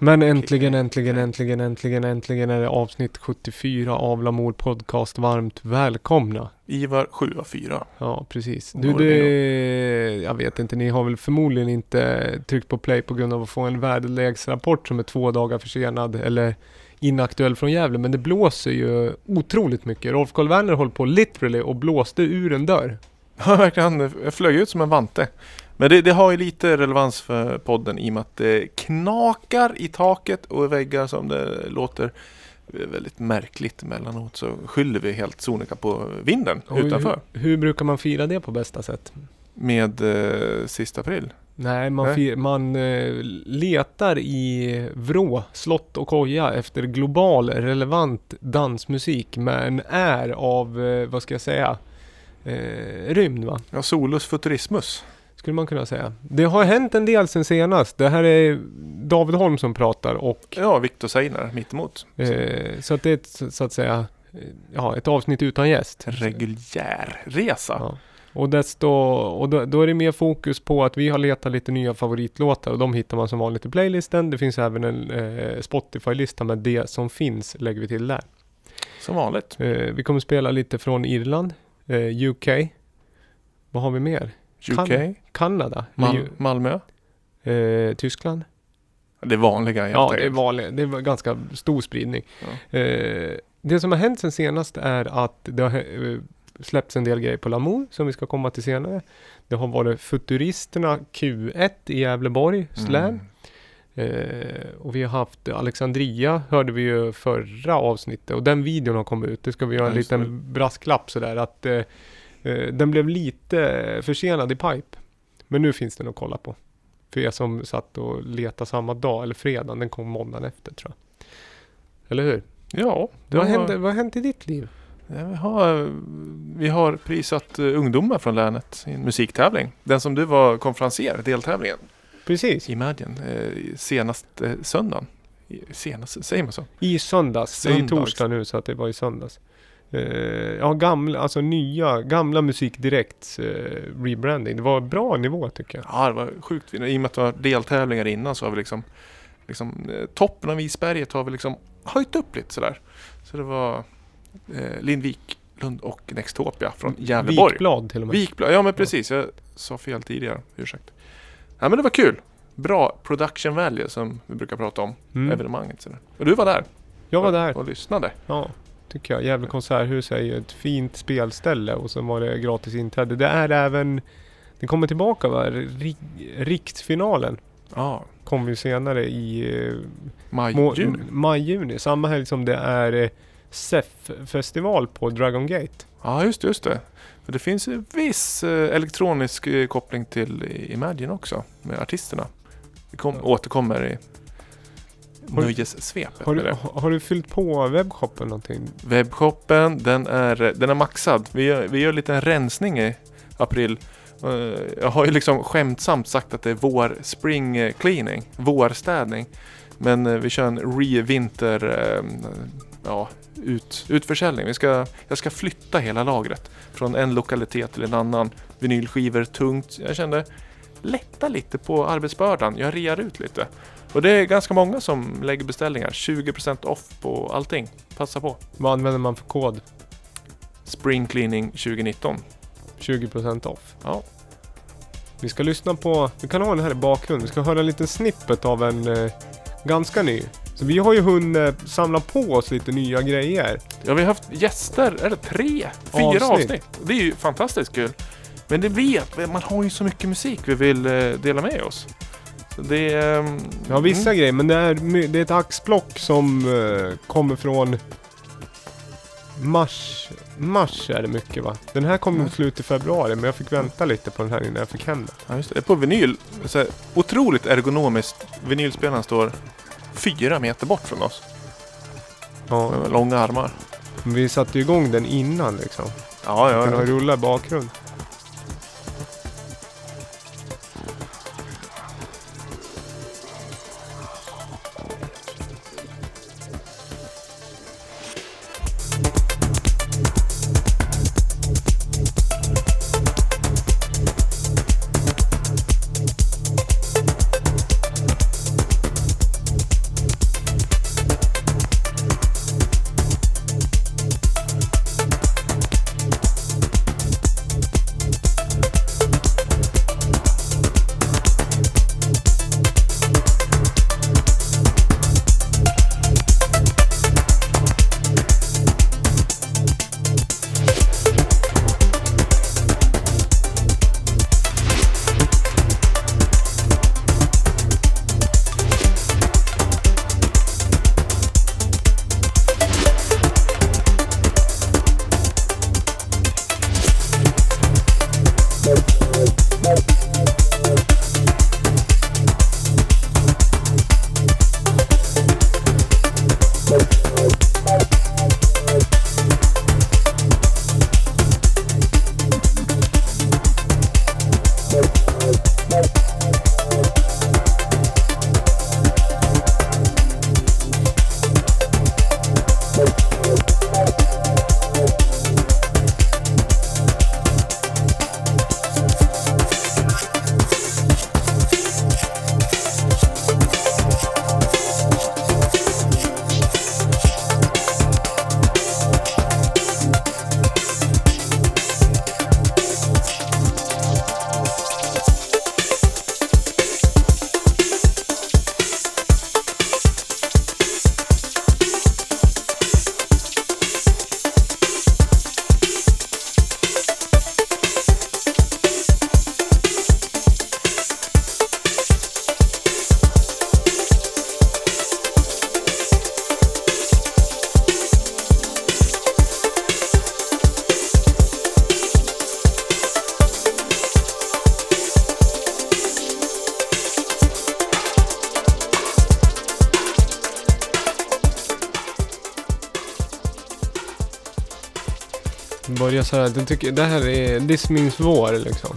Men äntligen, äntligen, äntligen, äntligen, äntligen är det avsnitt 74 av Lamour Podcast. Varmt välkomna. Ivar 7 av 4. Ja, precis. Du, det, jag vet inte, ni har väl förmodligen inte tryckt på play på grund av att få en väderleksrapport som är två dagar försenad eller inaktuell från Gävle. Men det blåser ju otroligt mycket. Rolf Karl Werner håller på literally och blåste ur en dörr. Ja, verkligen. Jag flög ut som en vante. Men det, det har ju lite relevans för podden i och med att det knakar i taket och i väggar som det låter väldigt märkligt emellanåt så skyller vi helt sonika på vinden Och utanför. Hur, hur brukar man fira det på bästa sätt? Med eh, sista april. Nej, man, Nej. Fir, man eh, letar i vrå, slott och koja efter global relevant dansmusik med en är av, eh, vad ska jag säga, eh, rymd va? Ja, Solus Futurismus. Skulle man kunna säga. Det har hänt en del sen senast. Det här är David Holm som pratar och Ja, Viktor Seinar mittemot. Eh, så att det är ett, så- att säga, ja, ett avsnitt utan gäst. reguljär resa. Ja. Och, desto, och då, då är det mer fokus på att vi har letat lite nya favoritlåtar och de hittar man som vanligt i playlisten. Det finns även en eh, Spotify-lista med det som finns, lägger vi till där. Som vanligt. Eh, vi kommer spela lite från Irland, eh, UK. Vad har vi mer? UK, Kan- Kanada, Mal- Malmö. eh, Tyskland. Det vanliga helt Ja, det är, vanligt, det är ganska stor spridning. Ja. Eh, det som har hänt sen senast är att det har eh, släppts en del grejer på Lamour som vi ska komma till senare. Det har varit Futuristerna Q1 i Gävleborg, Slam. Mm. Eh, och vi har haft Alexandria, hörde vi ju förra avsnittet. Och den videon har kommit ut. Det ska vi göra en just liten brasklapp sådär att eh, den blev lite försenad i pipe. Men nu finns den att kolla på. För er som satt och letade samma dag, eller fredagen, den kom måndagen efter tror jag. Eller hur? Ja, Vad, var- hände, vad har hänt i ditt liv? Ja, vi, har, vi har prisat eh, ungdomar från länet i en musiktävling. Den som du var konferencier, deltävlingen. Precis. Imagine. Eh, senast eh, söndagen. I- Senast, säger man så? I söndags. Det är Söndags. torsdag nu så att det var i söndags. Eh, ja, gamla, alltså nya, gamla Musik Direkt eh, rebranding. Det var bra nivå tycker jag. Ja, det var sjukt fint. I och med att det var deltävlingar innan så har vi liksom, liksom eh, toppen av isberget har vi liksom höjt upp lite sådär. Så det var eh, Linn Wiklund och Nextopia från Gävleborg. Vikblad till och med. Vikblad, ja men precis. Jag sa fel tidigare. Ursäkta. Ja men det var kul. Bra production value som vi brukar prata om. Mm. Evenemanget. Sådär. Och du var där. Jag var där. Och lyssnade. Ja, tycker jag. Gävle konserthus är ju ett fint spelställe och så var det gratis inträde. Det är även, det kommer tillbaka va? Ri- Riksfinalen Ja. kommer ju senare i eh, Maj, må- juni. maj, juni. Samma helg som det är eh, SEF-festival på Dragon Gate. Ja just det, just det. För det finns en viss eh, elektronisk koppling till Imagine också. Med artisterna. Vi kom, Ja. återkommer i Har nöjessvepet Har du, har du fyllt på webbshoppen någonting? Webbshoppen, den är, den är maxad. Vi gör, vi gör lite en rensning i april. Eh, Jag har ju liksom skämtsamt sagt att det är vår spring eh, cleaning, vårstädning. Men eh, vi kör en re-vinter ja, ut, utförsäljning. Vi ska, jag ska flytta hela lagret från en lokalitet till en annan. Vinylskivor tungt. Jag kände lätta lite på arbetsbördan. Jag rear ut lite. Och det är ganska många som lägger beställningar. 20% off på allting. Passa på. Vad använder man för kod? Spring Cleaning 2019. 20% off. Ja. Vi ska lyssna på, vi kan ha den här i bakgrunden. Vi ska höra en liten snippet av en eh, ganska ny. Så vi har ju hunnit samla på oss lite nya grejer. Ja, vi har haft gäster, eller tre, fyra Avsnitt. avsnitt. Det är ju fantastiskt kul. Men det vet, man har ju så mycket musik vi vill eh, dela med oss. Det är... ehm, Ja, vissa mm. grejer, men det är, det är ett axplock som eh, kommer från mars. Mars är det mycket va? Den här kom Mm. slut i februari, men jag fick vänta lite på den här innan jag fick hem den. Ja, just det. det är på vinyl. Så här, otroligt ergonomiskt. Vinylspelaren står fyra meter bort från oss. Ja, Med långa armar. men vi satte ju igång den innan liksom. Ja, ja. Den har rullat i bakgrund. Börja så här, jag tycker, det här är, this means vår liksom.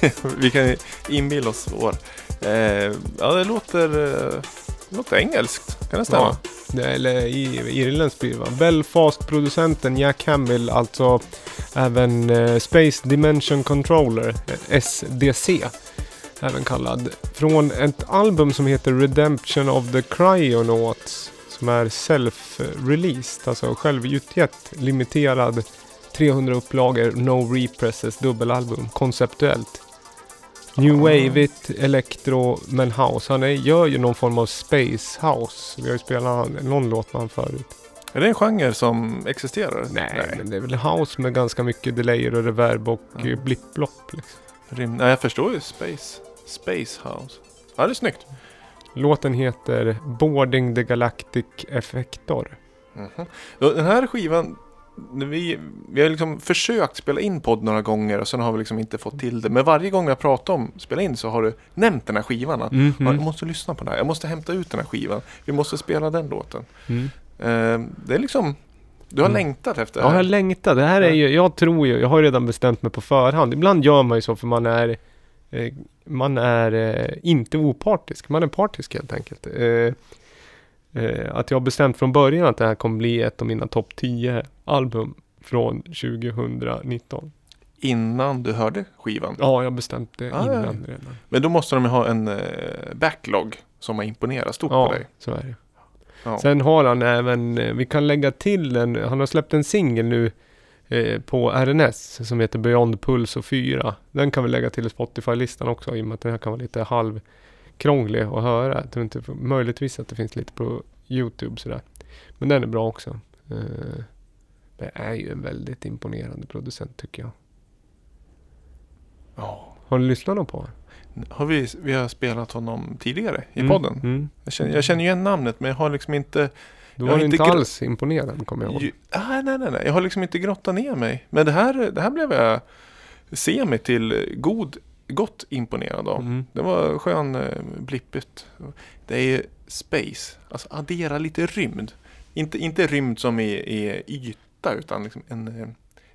Vi kan inbilla oss vår. Eh, ja, det låter, eh, det låter engelskt. Kan det stämma? Ja, det, eller irländskt blir det va? Belfast-producenten Jack Hamill, alltså även eh, Space Dimension Controller, eh, SDC, även kallad. Från ett album som heter Redemption of the Cryonauts, som är self-released, alltså självutgett, limiterad 300 upplagor, no represses, dubbelalbum, konceptuellt. New. Wave-igt, elektro, men house. Han är, gör ju någon form av space house. Vi har ju spelat någon låt med han förut. Är det en genre som existerar? Nej, men det är väl house med ganska mycket delayer och reverb och mm. blipp-blopp. Liksom. Rim- Nej, jag förstår ju Space. Space House. Ja, det är snyggt. Låten heter Boarding the Galactic Effector. Mhm. Ja, Den här skivan, vi, vi har liksom försökt spela in podd några gånger och sen har vi liksom inte fått till det. Men varje gång jag pratar om spela in så har du nämnt den här skivan. att, Mm. "Ja, Jag måste lyssna på den här, jag måste hämta ut den här skivan. Vi måste spela den låten. Mm. Eh, det är liksom, du har Mm. längtat efter det Ja, här. jag längtar. Det här är ju, jag tror ju, jag har ju redan bestämt mig på förhand. Ibland gör man ju så för man är, eh, man är eh, inte opartisk. Man är partisk helt enkelt. Eh, eh, att jag har bestämt från början att det här kommer bli ett av mina topp 10 album från 2019. Innan du hörde skivan. Ja, jag det Ah, ja. innan redan. Men då måste de ju ha en eh, backlog som har imponerat stort Ja, på dig. så är det. Ja. Sen har han även, eh, vi kan lägga till en, han har släppt en singel nu eh, på RNS som heter Beyond Puls och 4. Den kan vi lägga till Spotify-listan också i och med att den här kan vara lite halvkrånglig att höra. Jag tror inte, möjligtvis att det finns lite på YouTube sådär. Men den är bra också. Eh, det är ju en väldigt imponerande producent tycker jag. Ja. Har du lyssnat någon på honom? Har vi, vi har spelat honom tidigare i Mm, podden. Mm. Jag, känner, jag känner ju igen namnet men jag har liksom inte... Då var har du inte alls imponerad kommer jag ihåg. Ju, ah, nej, nej, nej. Jag har liksom inte grottat ner mig. Men det här, det här blev jag semi till god, gott imponerad av. Mm. Det var skön eh, blippigt. Det är ju space. Alltså addera lite rymd. Inte, inte rymd som i, i yta utan liksom en eh,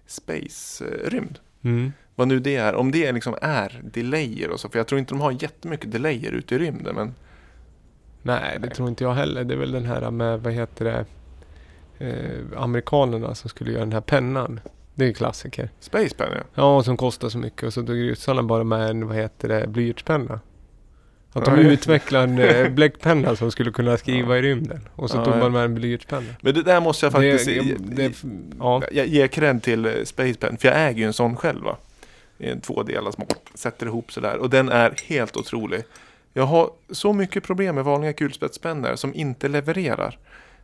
space-rymd. Mm. Vad nu det är. Om det liksom är delayer och så. För jag tror inte de har jättemycket delayer ute i rymden. Men Nej, det tror inte jag heller. Det är väl den här med, vad heter det, eh, amerikanerna som skulle göra den här pennan. Det är ju klassiker. Space Pen ja. Ja, som kostar så mycket och så drog ryssarna bara med en, vad heter det, blyertspenna. Att de utvecklade en eh, bläckpenna som skulle kunna skriva Ja. i rymden. Och så Ja, tog ja. man med en blyertspenna. Men det där måste jag faktiskt... det, det, ja. Jag ger cred till eh, Space Pen, för jag äger ju en sån själv va. I en tvådelar som man sätter ihop sådär. Och den är helt otrolig. Jag har så mycket problem med vanliga kulspetspennor som inte levererar.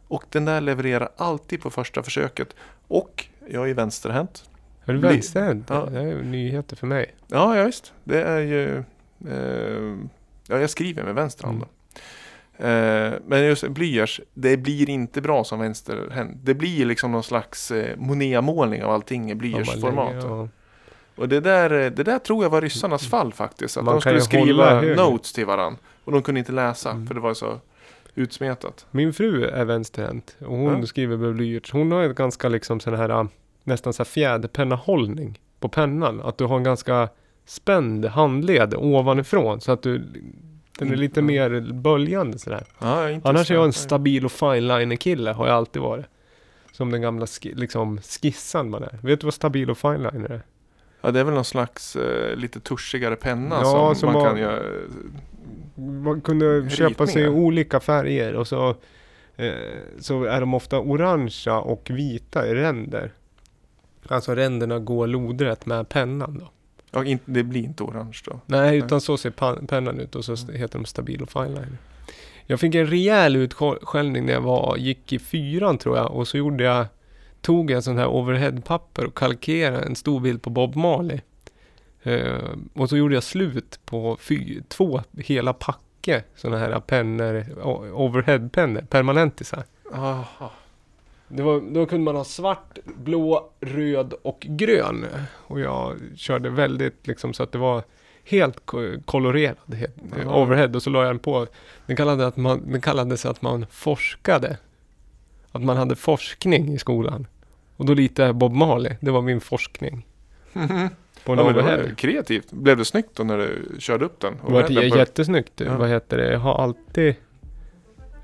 Och den där levererar alltid på första försöket. Och jag är vänsterhänt. Är du Bly- vänsterhänt? Ja. Det är ju nyheter för mig. Ja, ja visst. Det är ju... Eh, ja, jag skriver med vänster hand. Mm. Eh, men just blyerts, det blir inte bra som vänsterhänt. Det blir liksom någon slags eh, Monet-målning av allting i blyertsformat. ja. Och det där, eh, det där tror jag var ryssarnas fall faktiskt. Att Man de skulle skriva notes till varandra. Och de kunde inte läsa Mm. för det var så utsmetat. Min fru är vänsterhänt och hon Ja. skriver med blyerts. Hon har ett ganska liksom sån här äh, nästan så här fjäderpennahållning på pennan. Att du har en ganska spänd handled ovanifrån så att du den är lite mer böljande sådär. Ja, Annars är jag en stabil och fine kille har jag alltid varit. Som den gamla ski, liksom skissan man är. Vet du vad stabil och fine är? Ja, det är väl någon slags eh, lite tuschigare penna Ja, som, som man har- kan göra. Man kunde köpa sig Ritningar. olika färger och så, eh, så är de ofta orangea och vita i ränder. Alltså ränderna går lodrätt med pennan då. Ja, in, det blir inte orange då. Nej, utan så ser pennan ut och så st- heter de Stabil och Fineliner. Jag fick en rejäl utskällning när jag var, gick i fyran tror jag och så gjorde jag, tog jag sån här overheadpapper och kalkerade en stor bild på Bob Marley. Eh, och så gjorde jag slut på fy, två hela packe såna här pennor, overheadpennor, permanentisar. Aha. Det var, då kunde man ha svart, blå, röd och grön. Och jag körde väldigt liksom så att det var helt ko- kolorerad helt, overhead. Och så la jag den på. Den, kallade att man, den kallades att man forskade. Att man hade forskning i skolan. Och då litade jag Bob Marley. Det var min forskning. På en Ja, men det var overhead. kreativt. Blev det snyggt då när du körde upp den? Det var på- jättesnyggt. Ja. Vad heter det? Jag har alltid...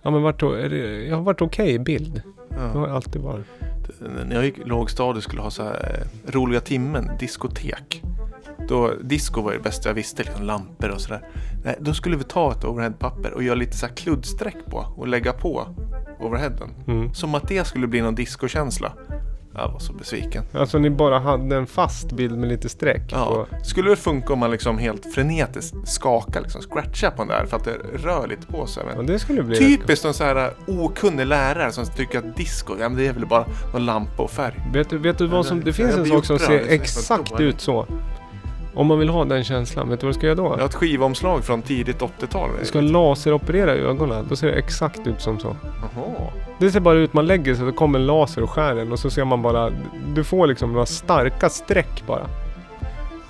Ja men vart, jag har varit okej i bild. Det har Ja. jag alltid varit. När jag gick lågstadiet skulle ha så här eh, roliga timmen, diskotek. Då, disco var det bästa jag visste, liksom lampor och sådär. Då skulle vi ta ett overheadpapper och göra lite så här kluddsträck på och lägga på overheaden. Mm. Som att det skulle bli någon discokänsla. Jag var så besviken. Alltså ni bara hade en fast bild med lite streck Ja, på. skulle det funka om man liksom helt frenetiskt skakar, liksom scratchar på den där för att det rör lite på sig. Ja, Men det skulle bli typiskt en så här okunnig lärare som tycker att disco, ja men det är väl bara någon lampa och färg. Vet du, vet du vad som... Det finns en sak som ser exakt ut så. Om man vill ha den känslan, vet du vad du ska göra då? Jag har ett skivomslag från tidigt 80-tal. Du ska laseroperera ögonen. Då ser det exakt ut som så. Jaha. Det ser bara ut, man lägger sig, så kommer en laser och skär den och så ser man bara... Du får liksom några starka streck bara. De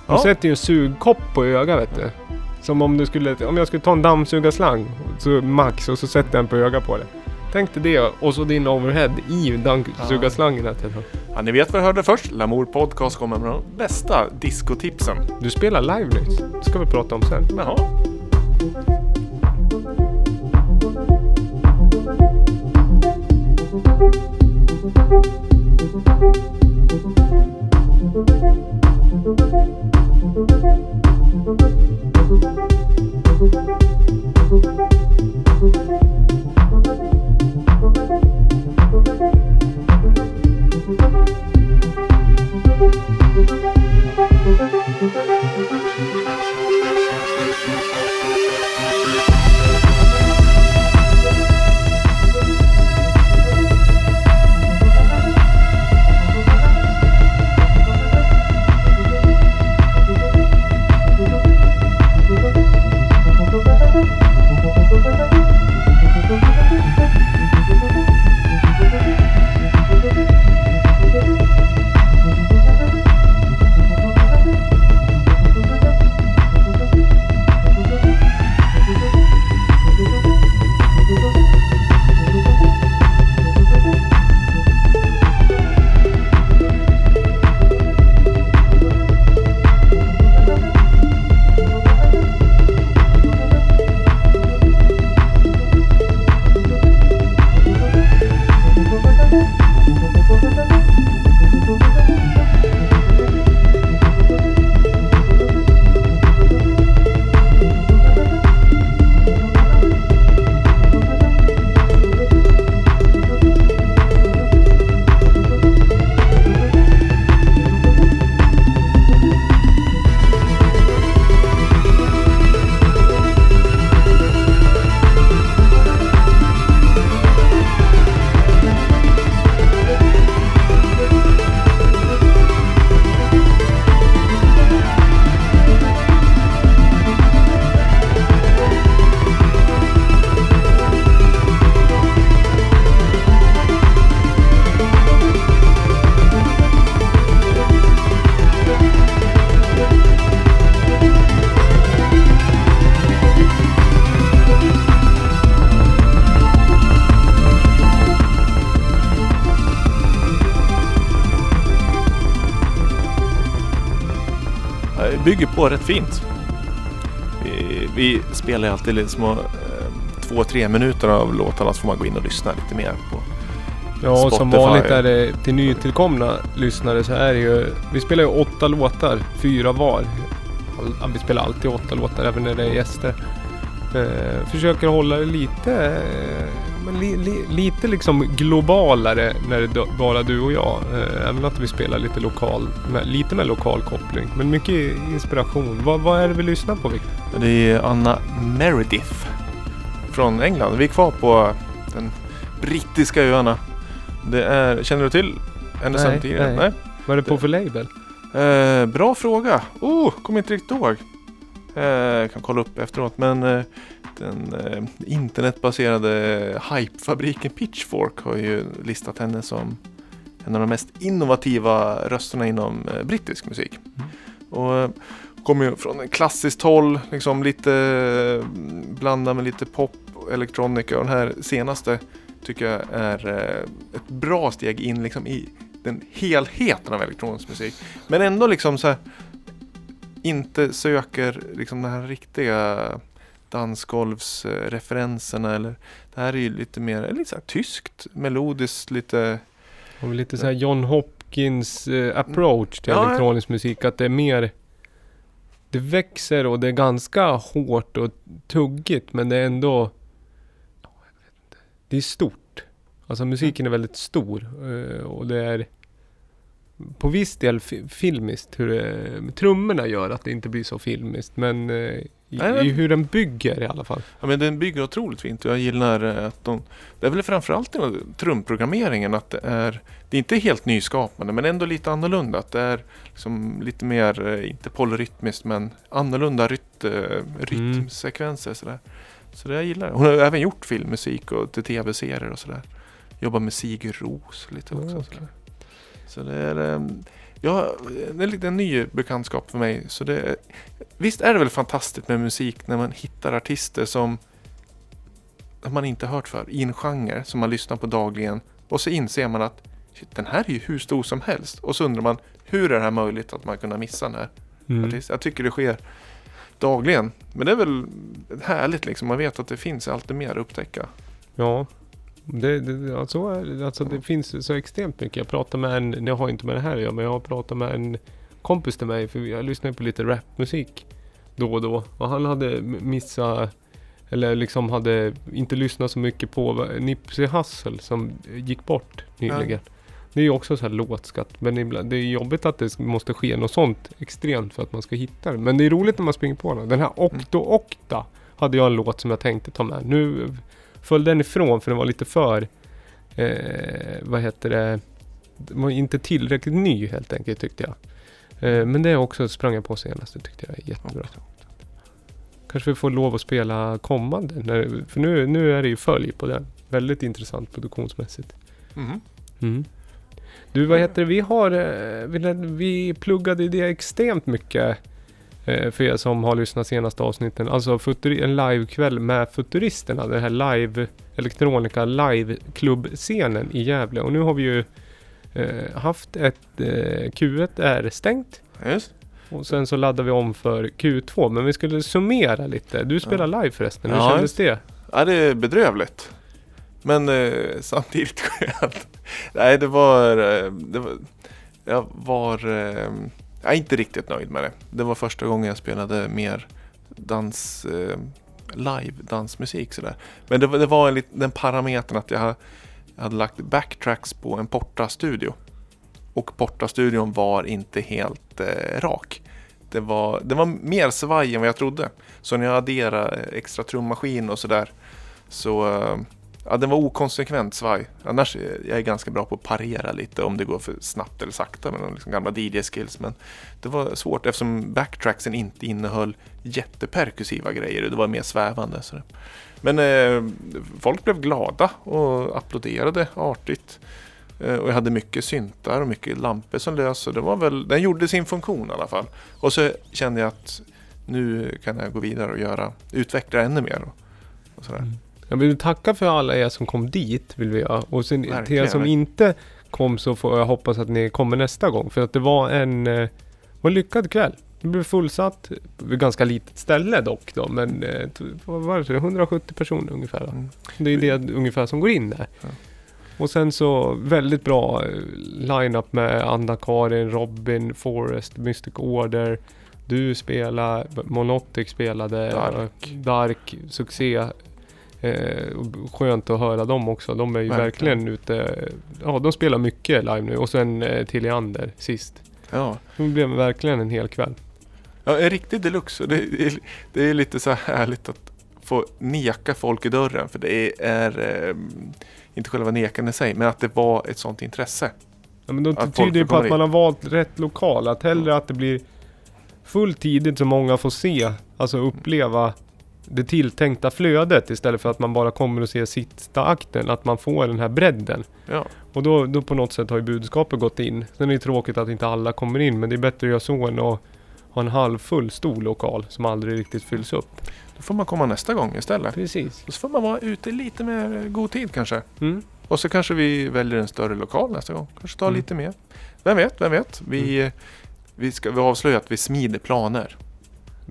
Ja. sätter ju en sugkopp på ögat vet du. Som om du skulle... Om jag skulle ta en dammsugarslang, så max, och så sätter jag den på ögat på det. Tänk dig det och så din overhead i dammsugarslangen. Ja. Ja, ni vet vad jag hörde först. Lamour Podcast kommer med de bästa discotipsen. Du spelar live nu. Det ska vi prata om sen. Jaha. Eh, bygger på rätt fint. Vi, vi spelar alltid lite små eh, två, tre minuter av låtarna så får man gå in och lyssna lite mer på. Ja, och som vanligt är det till nytillkomna lyssnare så är det ju... Vi spelar ju åtta låtar, fyra var. Vi spelar alltid åtta låtar även när det är gäster. Eh, försöker hålla det lite, eh, men li, li, lite liksom globalare när det bara du och jag. Eh, även att vi spelar lite lokal, lite med lokal koppling. Men mycket inspiration. Vad, vad är det vi lyssnar på Victor? Det är Anna Meredith från England. Vi är kvar på den brittiska öarna. Det är, känner du till henne Nej, sen tidigare? nej. Vad är det på för label? Eh, bra fråga. Oh, kommer inte riktigt ihåg. Eh, kan kolla upp efteråt. Men eh, den eh, internetbaserade hypefabriken Pitchfork har ju listat henne som en av de mest innovativa rösterna inom brittisk musik. Och eh, kommer ju från en klassiskt håll, liksom lite blandad med lite pop och elektronika. Och den här senaste tycker jag är ett bra steg in liksom i den helheten av elektronisk musik. Men ändå liksom så här, inte söker liksom den här riktiga dansgolvsreferenserna eller det här är ju lite mer lite så tyskt, melodiskt, lite Och lite så här John Hopkins eh, approach till Ja, elektronisk musik. Att det är mer... Det växer och det är ganska hårt och tuggigt men det är ändå... Det är stort. Alltså musiken är väldigt stor eh, och det är på viss del fi- filmiskt. Hur det, trummorna gör att det inte blir så filmiskt men eh, i, Nej, i hur den bygger i alla fall. Ja men den bygger otroligt fint och jag gillar eh, att de Det är väl framförallt den trumprogrammeringen att det är Det är inte helt nyskapande men ändå lite annorlunda att det är liksom lite mer eh, Inte polyrytmiskt men annorlunda ryt, eh, rytmsekvenser sådär Så det jag gillar jag. Hon har även gjort filmmusik och till tv-serier och sådär Jobbar med Sigur Ros lite också Ja, så. Så det är eh, Ja, det är lite en ny bekantskap för mig så det Visst är det väl fantastiskt med musik när man hittar artister som man inte hört för i en genre som man lyssnar på dagligen och så inser man att shit, den här är ju hur stor som helst och så undrar man hur är det här möjligt att man kunna missa den här Mm. artisten? Jag tycker det sker dagligen men det är väl härligt liksom man vet att det finns alltid mer att upptäcka. Ja. Det, det, ja, så är det. Alltså det finns så extremt mycket. Jag pratade med en, jag har inte med det här att göra, men jag har pratat med en kompis till mig, för jag lyssnar på lite rapmusik då och då. Och han hade missat, eller liksom hade inte lyssnat så mycket på Nipsey Hussle som gick bort nyligen. Det är ju också så här låtskatt, men ibland, det är jobbigt att det måste ske något sånt extremt för att man ska hitta det. Men det är roligt när man springer på den. Den här Octo Octa hade jag en låt som jag tänkte ta med. Nu föll den ifrån för den var lite för, eh, vad heter det, den var inte tillräckligt ny helt enkelt tyckte jag. Eh, men det också sprang jag på senast, det tyckte jag är jättebra. Kanske vi får lov att spela kommande, när, för nu, nu är det ju följ på den. Väldigt intressant produktionsmässigt. Mhm. Mm. Du, vad heter det? Vi har, eh, vi, vi pluggade det extremt mycket för er som har lyssnat senaste avsnitten. Alltså en livekväll med Futuristerna. Den här live, elektronika live-klubbscenen i Gävle. Och nu har vi ju eh, haft ett eh, Q1 är stängt. Just. Och sen så laddar vi om för Q2. Men vi skulle summera lite. Du spelar live förresten. Hur Ja, kändes det? Ja, det är bedrövligt. Men eh, samtidigt skönt. Nej, det var... Eh, det var jag var... Jag är inte riktigt nöjd med det. Det var första gången jag spelade mer dans... Eh, live dansmusik sådär. Men det, var- det var en den parametern att jag, jag hade lagt backtracks på en Porta-studio. Och Porta-studion var inte helt eh, rak. Det var, det var mer svaj än vad jag trodde. Så när jag adderade eh, extra trummaskin och sådär så eh, ja, den var okonsekvent svaj. Annars är jag är ganska bra på att parera lite om det går för snabbt eller sakta med de liksom gamla DJ-skills. Men det var svårt eftersom backtracksen inte innehöll jätteperkussiva grejer. Det var mer svävande. Så det. Men eh, folk blev glada och applåderade artigt. Eh, och jag hade mycket syntar och mycket lampor som lös. Det var väl, den gjorde sin funktion i alla fall. Och så kände jag att nu kan jag gå vidare och göra, utveckla ännu mer. Och, och sådär. Mm. Jag vill tacka för alla er som kom dit, vill vi göra. Och sen till er som inte kom så får jag hoppas att ni kommer nästa gång. För att det var en, eh, var en lyckad kväll. Det blev fullsatt. Var ett ganska litet ställe dock då, men eh, vad var det? 170 personer ungefär. Mm. Det är det ungefär som går in där. Ja. Och sen så väldigt bra eh, line-up med Anna-Karin, Robin, Forrest, Mystic Order. Du spelar, Monotic spelade, Dark. Dark, succé. Eh, skönt att höra dem också. De är ju Verkligen. verkligen, ute. Ja, de spelar mycket live nu. Och sen eh, Tilliander sist. Ja. Det blev verkligen en hel kväll. Ja, en riktig deluxe. Det, det, är- det är lite så här härligt att få neka folk i dörren. För det är, eh, inte själva nekan i sig, men att det var ett sånt intresse. Ja, men då Att tyder det får på att man har valt rätt lokal. Att hellre att det blir fullt tidigt så många får se, alltså uppleva det tilltänkta flödet istället för att man bara kommer och ser sista akten. Att man får den här bredden. Ja, Och då, då på något sätt har ju budskapet gått in. Sen är det tråkigt att inte alla kommer in men det är bättre att göra så än att ha en halvfull stor lokal som aldrig riktigt fylls upp. då får man komma nästa gång istället. Precis. Och så får man vara ute lite mer god tid kanske. Mm. Och så kanske vi väljer en större lokal nästa gång. Kanske tar Mm. lite mer. Vem vet, vem vet. Vi, vi ska vi avslöja att vi smider planer.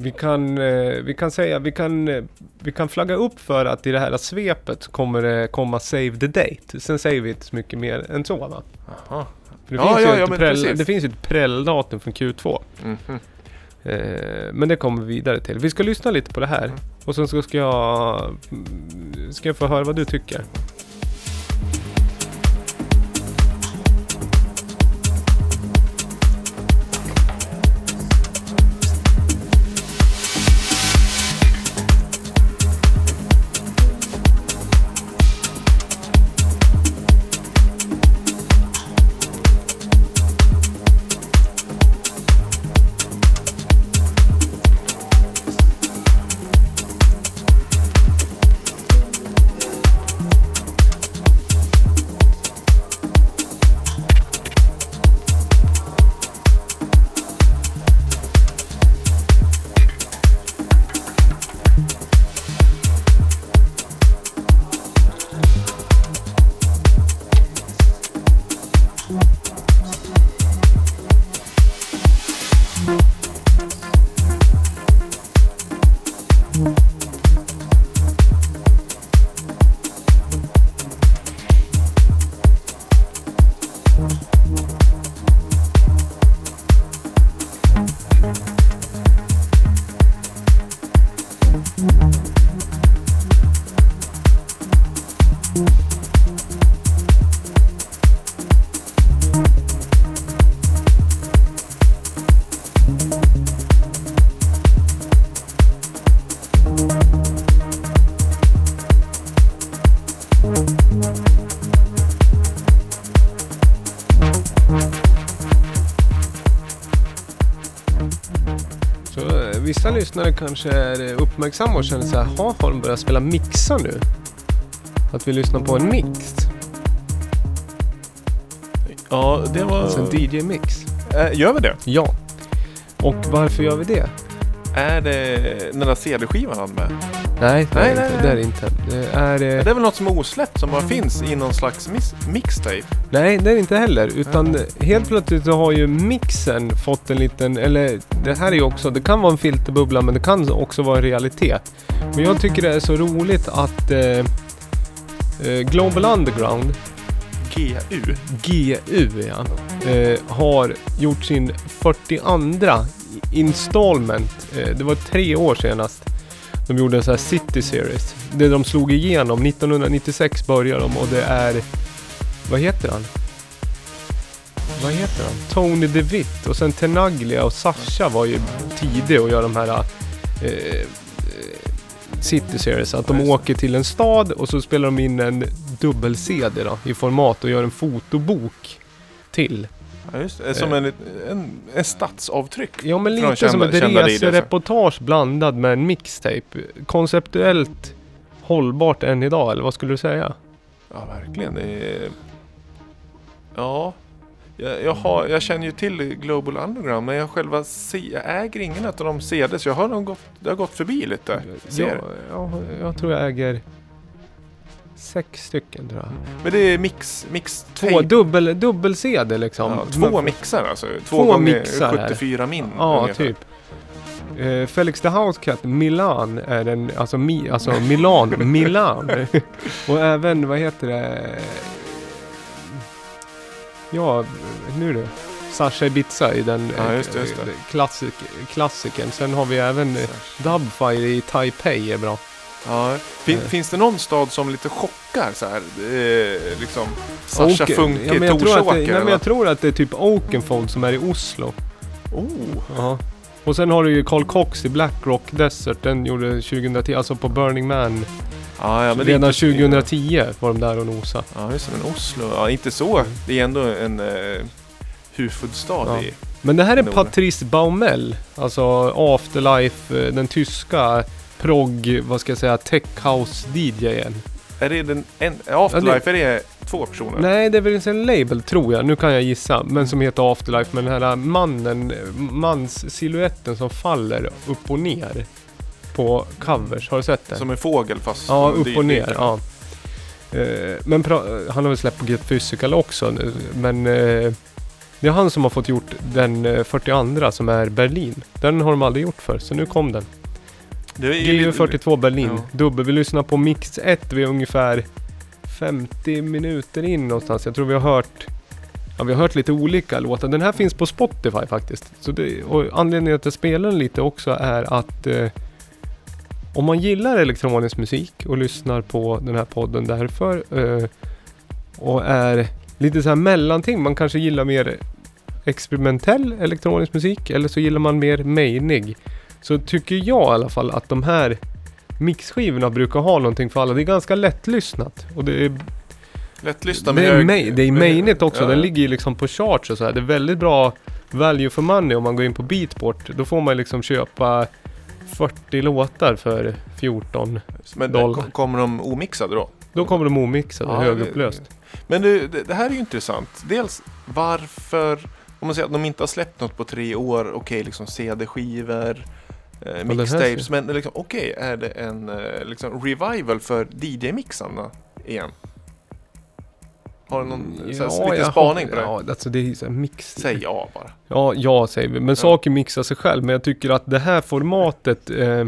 Vi kan, eh, vi kan säga, vi kan, eh, vi kan flagga upp för att i det här svepet kommer det komma Save the Date. Sen säger vi inte så mycket mer än så va? För det, Ja, finns ja, ju ja, ett precis. det finns ju ett prälldatum från Q2. Mhm. Eh, men det kommer vi vidare till. Vi ska lyssna lite på det här. Mm. Och sen så ska jag, mm, ska jag få höra vad du tycker. Lyssnare kanske är eh, uppmärksamma och känner så här, "Ha, har de börjat spela mixar nu? Att vi lyssnar på en mix? Ja, det var... Alltså en DJ-mix? Äh, gör vi det? Ja. Och varför gör vi det? Är det den där CD-skivan han med? Nej, det är, Nej, inte, nej, det är nej. det inte. Det är, eh, det är väl något som är osläppt som bara finns i någon slags mis- mixtape? nej, det är det inte heller. Utan helt plötsligt så har ju mixen fått en liten, eller det här är ju också, det kan vara en filterbubbla men det kan också vara en realitet. Men jag tycker det är så roligt att eh, eh, Global Underground GU? GU ja, eh, har gjort sin 42 installment. Eh, det var tre år senast. De gjorde en sån här City Series. Det de slog igenom. 1996 började de och det är... Vad heter han? Vad heter han? Tony DeWitt och sen Tenaglia och Sasha var ju tidiga att göra de här eh, eh, City Series. Att de åker till en stad och så spelar de in en dubbel-CD i format och gör en fotobok till. Ja, just det. Som en, en, en stadsavtryck. Ja men lite kända- som ett resereportage blandad med en mixtape. Konceptuellt hållbart än idag, eller vad skulle du säga? Ja, verkligen. Är... Ja. Jag, jag, har, jag känner ju till Global Underground men jag själva se, jag äger ingen av de CDs. Jag har nog gått, det har gått förbi lite. Ja, Ser. ja, jag tror jag äger sex stycken tror jag. Men det är mix, mix Två dubbel, dubbel-CD liksom. ja, Två mixar alltså. Två, Två gånger mixar här. 74 min. Ja, ungefär. typ. Eh, Felix the Housecat, Milan är en, alltså, mi, alltså Milan, Milan. och även, vad heter det? Ja, nu du. Sasha Ibiza i den Ja, eh, just det, just det. Klassik, klassikern. Sen har vi även eh, Dubfire i Taipei är bra. Ja. Fin, Eh. Finns det någon stad som lite chockar så här? Eh, liksom Sasha Oken- Funke, ja, men att det, Torsåker nej, men jag tror att det är typ Oakenfold som är i Oslo. Oh. Ja. Och sen har du ju Carl Cox i Black Rock Desert. Den gjorde 2010, alltså på Burning Man. Ja, ja, Redan inte- 2010 var de där och nosade. Ja, just det. Men Oslo. Ja, inte så. Det är ändå en uh, huvudstad Ja. i... Men det här är. Patrice Baumel. Alltså Afterlife, eh, den tyska prog, vad ska jag säga, tech house DJen. Är det den... En, Afterlife, är det två personer? Nej, det är väl en label tror jag. Nu kan jag gissa. Men som heter Afterlife. Men den här mannen, mans siluetten som faller upp och ner. På covers. Har du sett det? Som en fågel fast... Ja, upp och ner. Ja. Eh, men han har väl släppt på Get Physical också nu. Men eh, det är han som har fått gjort den eh, 42 som är Berlin. Den har de aldrig gjort för så nu kom den. Lite- GU42 Berlin. Ja. Dubbel. Vi lyssnar på Mix 1. Vi är ungefär 50 minuter in någonstans. Jag tror vi har hört Ja, vi har hört lite olika låtar. Den här finns på Spotify faktiskt. Så det, anledningen till att jag spelar den lite också är att eh, om man gillar elektronisk musik och lyssnar på den här podden därför eh, och är lite så här mellanting. Man kanske gillar mer experimentell elektronisk musik eller så gillar man mer mainig. Så tycker jag i alla fall att de här mixskivorna brukar ha någonting för alla. Det är ganska lättlyssnat och det är Lättlyssnad det är, main, det är mainigt också. ja. Den ligger ju liksom på charts och så här. Det är väldigt bra value for money om man går in på Beatport. Då får man liksom köpa 40 låtar för 14. Men dollar. kom- kommer de omixade då? Då kommer de omixade, Ja, högupplöst. Men du, det, det här är ju intressant. Dels varför, om man säger att de inte har släppt något på tre år, okej liksom CD-skivor, eh, mixtapes, men liksom, okej, är det en eh, liksom, revival för DJ-mixarna igen? Har du någon så här, lite jag spaning har- på det? Ja, alltså det är så mix. Säg ja bara. Ja, ja säger vi. Men saker mixar sig själv. Men jag tycker att det här formatet eh,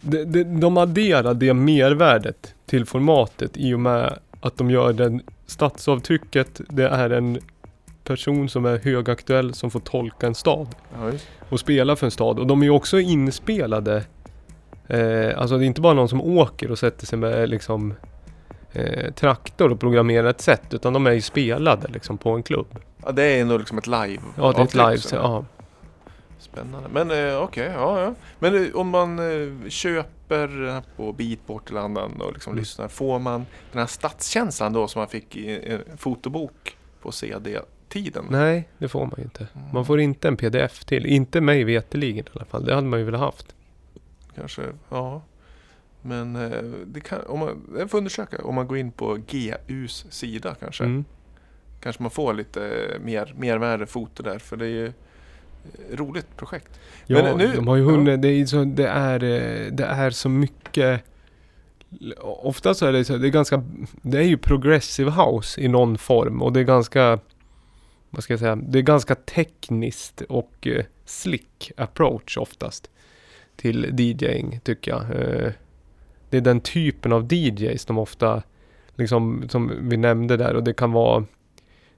de, de, de adderar det mervärdet till formatet i och med att de gör den stadsavtrycket. Det är en person som är högaktuell som får tolka en stad Ja, och spela för en stad. Och de är ju också inspelade. Eh, alltså det är inte bara någon som åker och sätter sig med liksom eh, traktor och programmerar ett sätt. Utan de är ju spelade liksom på en klubb. ja, det är ändå liksom ett live Ja, det är ett live. så- Så, ja. Spännande. Men eh, okej, ja, ja. Men eh, om man eh, köper på Beatport eller annan och liksom Mm. lyssnar, får man den här stadskänslan då som man fick i en fotobok på CD-tiden? Nej, det får man ju inte. Man får inte en pdf till. Inte mig veterligen i alla fall. Det hade man ju velat haft. Kanske, ja. Men eh, det kan, om man, jag får undersöka, om man går in på GUs sida kanske. Mm. Kanske man får lite mer mervärde foto där, för det är ju eh, roligt projekt. Ja, Men nu- de har ju ja. hunnit. Det är, så, det, är, eh, det är så mycket. Ofta så är det så, det är ganska, det är ju progressive house i någon form och det är ganska, vad ska jag säga, det är ganska tekniskt och eh, slick approach oftast till DJing tycker jag. Eh, det är den typen av DJs de ofta, liksom som vi nämnde där och det kan vara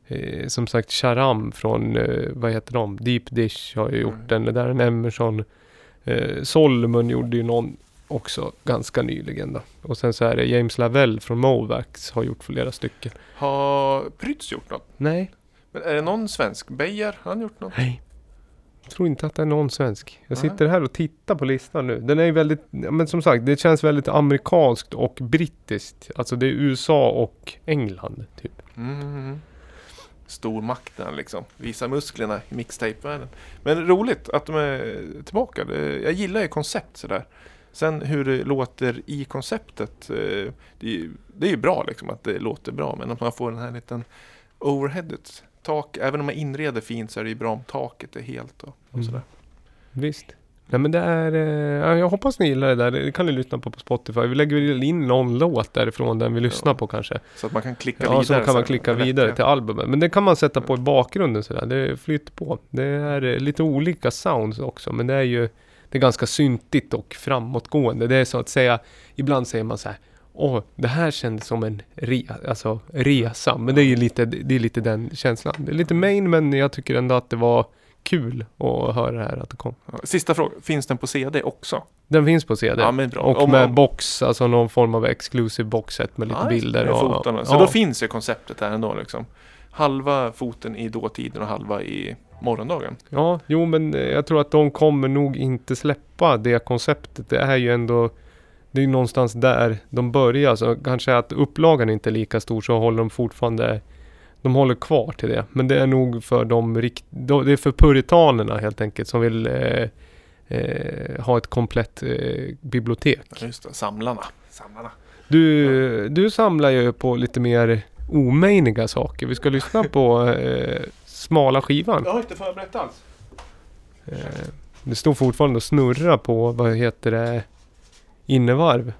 eh, som sagt Charam från, eh, vad heter de? Deep Dish har ju gjort Mm. den. Det där är en Emerson. Eh, Solomon gjorde ju någon också ganska nyligen då. Och sen så är det James Lavelle från Movax har gjort flera stycken. Har Prytz gjort något? Nej, Men är det någon svensk? Beijer, har han gjort något? nej. Jag tror inte att det är någon svensk. Jag Nej. sitter här och tittar på listan nu. Den är väldigt, men som sagt, det känns väldigt amerikanskt och brittiskt. Alltså det är USA och England typ. Mm. Stormakten liksom. Visa musklerna i mixtape-världen. Men roligt att de är tillbaka. Jag gillar ju koncept sådär. Sen hur det låter i konceptet. eh, Det är, ju- det är ju bra liksom att det låter bra. Men att man får den här liten overheadet. Tak, även om man inreder fint så är det ju bra om taket är helt och, och Mm. sådär. Visst. Nej men det är, eh, ja, jag hoppas ni gillar det där. Det kan ni lyssna på på Spotify. Vi lägger väl in någon låt därifrån den vi lyssnar Ja. på kanske. Så att man kan klicka Ja, vidare. så kan man klicka vidare räcker. till albumet. Men det kan man sätta på i bakgrunden sådär. Det flyter på. Det är eh, lite olika sounds också. Men det är ju det är ganska syntigt och framåtgående. Det är så att säga, ibland säger man så här. Åh, det här kändes som en re, alltså, resa. Men det är ju lite, det är lite den känslan. Det är lite main men jag tycker ändå att det var kul att höra det här att det kom. Sista frågan. Finns den på CD också? Den finns på CD. Ja, men bra. Och Om- med om- box, alltså någon form av exclusive boxset med lite det, bilder. med och, fotarna. Så ja. då finns ju konceptet där ändå liksom. Halva foten i dåtiden och halva i morgondagen. Ja, jo men eh, jag tror att de kommer nog inte släppa det konceptet. Det är ju ändå Det är ju någonstans där de börjar. Så kanske att upplagan inte är lika stor så håller de fortfarande De håller kvar till det. Men det är nog för de rikt, de- Det är för puritanerna helt enkelt som vill eh, eh, ha ett komplett eh, bibliotek. Ja, Just det, samlarna. Samlarna. Du, du samlar ju på lite mer omäjniga saker. Vi ska lyssna på eh, smala skivan. Jag har inte förberett alls. Eh, det står fortfarande och snurra på, vad heter det, innevarv.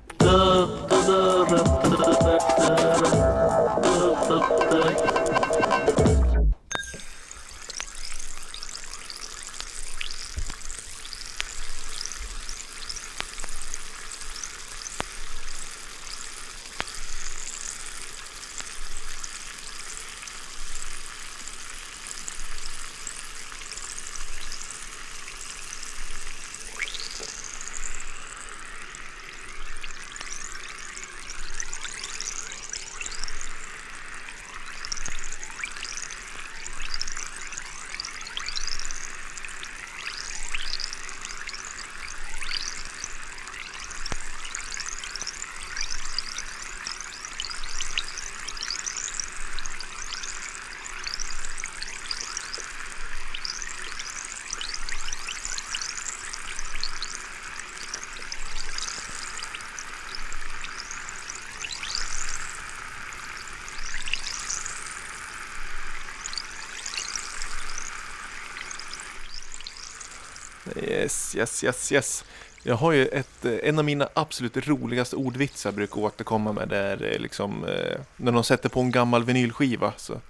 Yes, yes, yes, yes. Jag har ju ett, eh, en av mina absolut roligaste ordvitsar brukar återkomma med. Det är eh, liksom eh, när de sätter på en gammal vinylskiva. Så,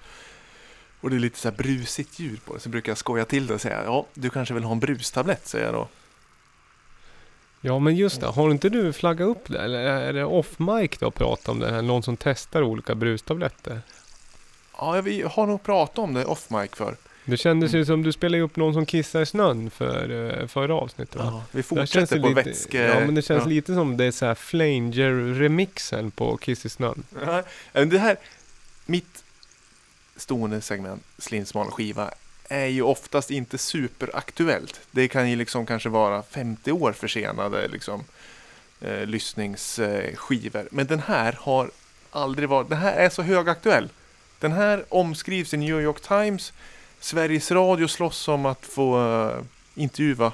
och det är lite så här brusigt ljud på det. Så brukar jag skoja till det och säga ja, du kanske vill ha en brustablett, säger jag då. Ja, men just det. Har inte du flaggat upp det? Eller är det off mic då att prata om det? här? Någon som testar olika brustabletter? Ja, vi har nog pratat om det off mic för. Det kändes ju som du spelade upp någon som kissar i snön för uh, förra avsnittet va? Ja, vi fortsätter på lite, vätske... Ja men det känns ja. lite som det är såhär Flanger-remixen på Kiss i snön. Ja, men det här, mitt stående segment, slinsmal skiva, är ju oftast inte superaktuellt. Det kan ju liksom kanske vara 50 år försenade liksom, eh, lyssningsskivor. Men den här har aldrig varit, den här är så högaktuell. Den här omskrivs i New York Times. Sveriges Radio slåss om att få uh, intervjua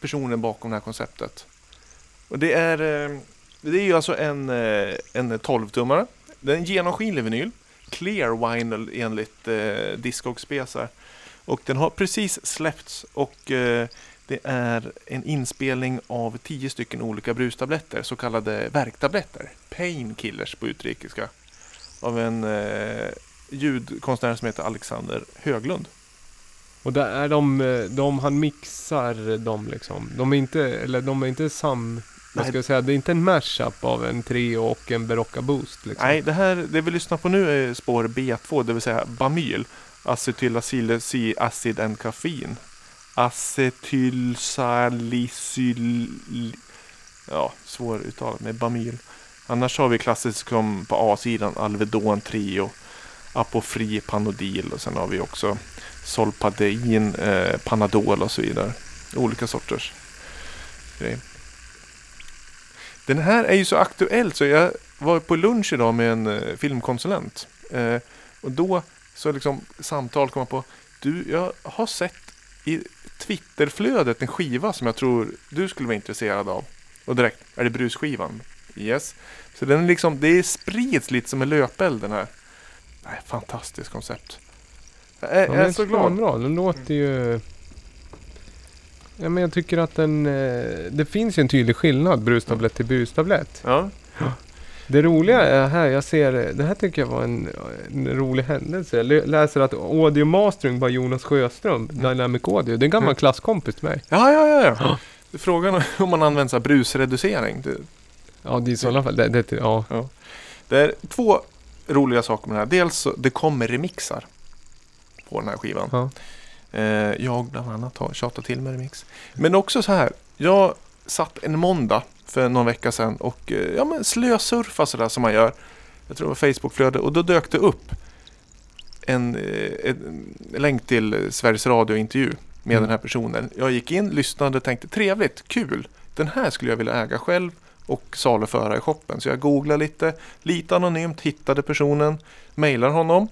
personen bakom det här konceptet. Och det är, uh, det är ju alltså en, uh, en 12-tummare. Det är en genomskinlig vinyl. Clear vinyl enligt uh, Discog-spesar. Och den har precis släppts och uh, det är en inspelning av tio stycken olika brustabletter, så kallade värktabletter. Painkillers på utrikiska. Av en eh, ljudkonstnär som heter Alexander Höglund. Och där är de, eh, de han mixar dem liksom. De är inte, eller de är inte sam... Vad ska jag säga? Det är inte en mashup av en trio och en Berocca Boost liksom. Nej, det här det vi lyssnar på nu är spår B2, det vill säga Bamyl. Acetylacylacid acid and kaffein. Acetylsalicyl... Ja, svåruttalat med Bamyl. Annars har vi klassiskt som på A-sidan Alvedon Trio, Apofri Panodil och sen har vi också Solpadein, eh, Panadol och så vidare. Olika sorters grejer. Den här är ju så aktuell så jag var på lunch idag med en eh, filmkonsulent. Eh, och då så liksom samtal kom jag på. Du, jag har sett i Twitterflödet en skiva som jag tror du skulle vara intresserad av. Och direkt, är det brusskivan? Yes. Så den liksom, det sprids lite som en löpeld den här. Nej, fantastiskt koncept. Jag Ja, jag är så glad. Bra. Den låter ju... Ja, men jag tycker att den... eh, Det finns ju en tydlig skillnad brustablett till brustablett. Ja. Det roliga är här, jag ser, det här tycker jag var en, en rolig händelse. Jag läser att audio mastering by Jonas Sjöström, Dynamic Audio, det är en gammal Mm. klasskompis till mig. Ja, ja, ja. ja. Frågan är om man använder så brusreducering. Det, Ja, det är i sådana fall, det, det, ja. Det är två roliga saker med den här. Dels så det kommer remixar på den här skivan. ja. Eh, jag bland annat har tjatat till med remix. Men också så här. Jag satt en måndag för någon vecka sedan och eh, ja, men slösurfa sådär som man gör. Jag tror det var Facebookflöde och då dök det upp en, eh, en länk till Sveriges Radio-intervju med Mm. den här personen. Jag gick in, lyssnade och tänkte trevligt, kul. Den här skulle jag vilja äga själv och saluföra i shoppen. Så jag googlade lite, lite anonymt, hittade personen, mejlar honom,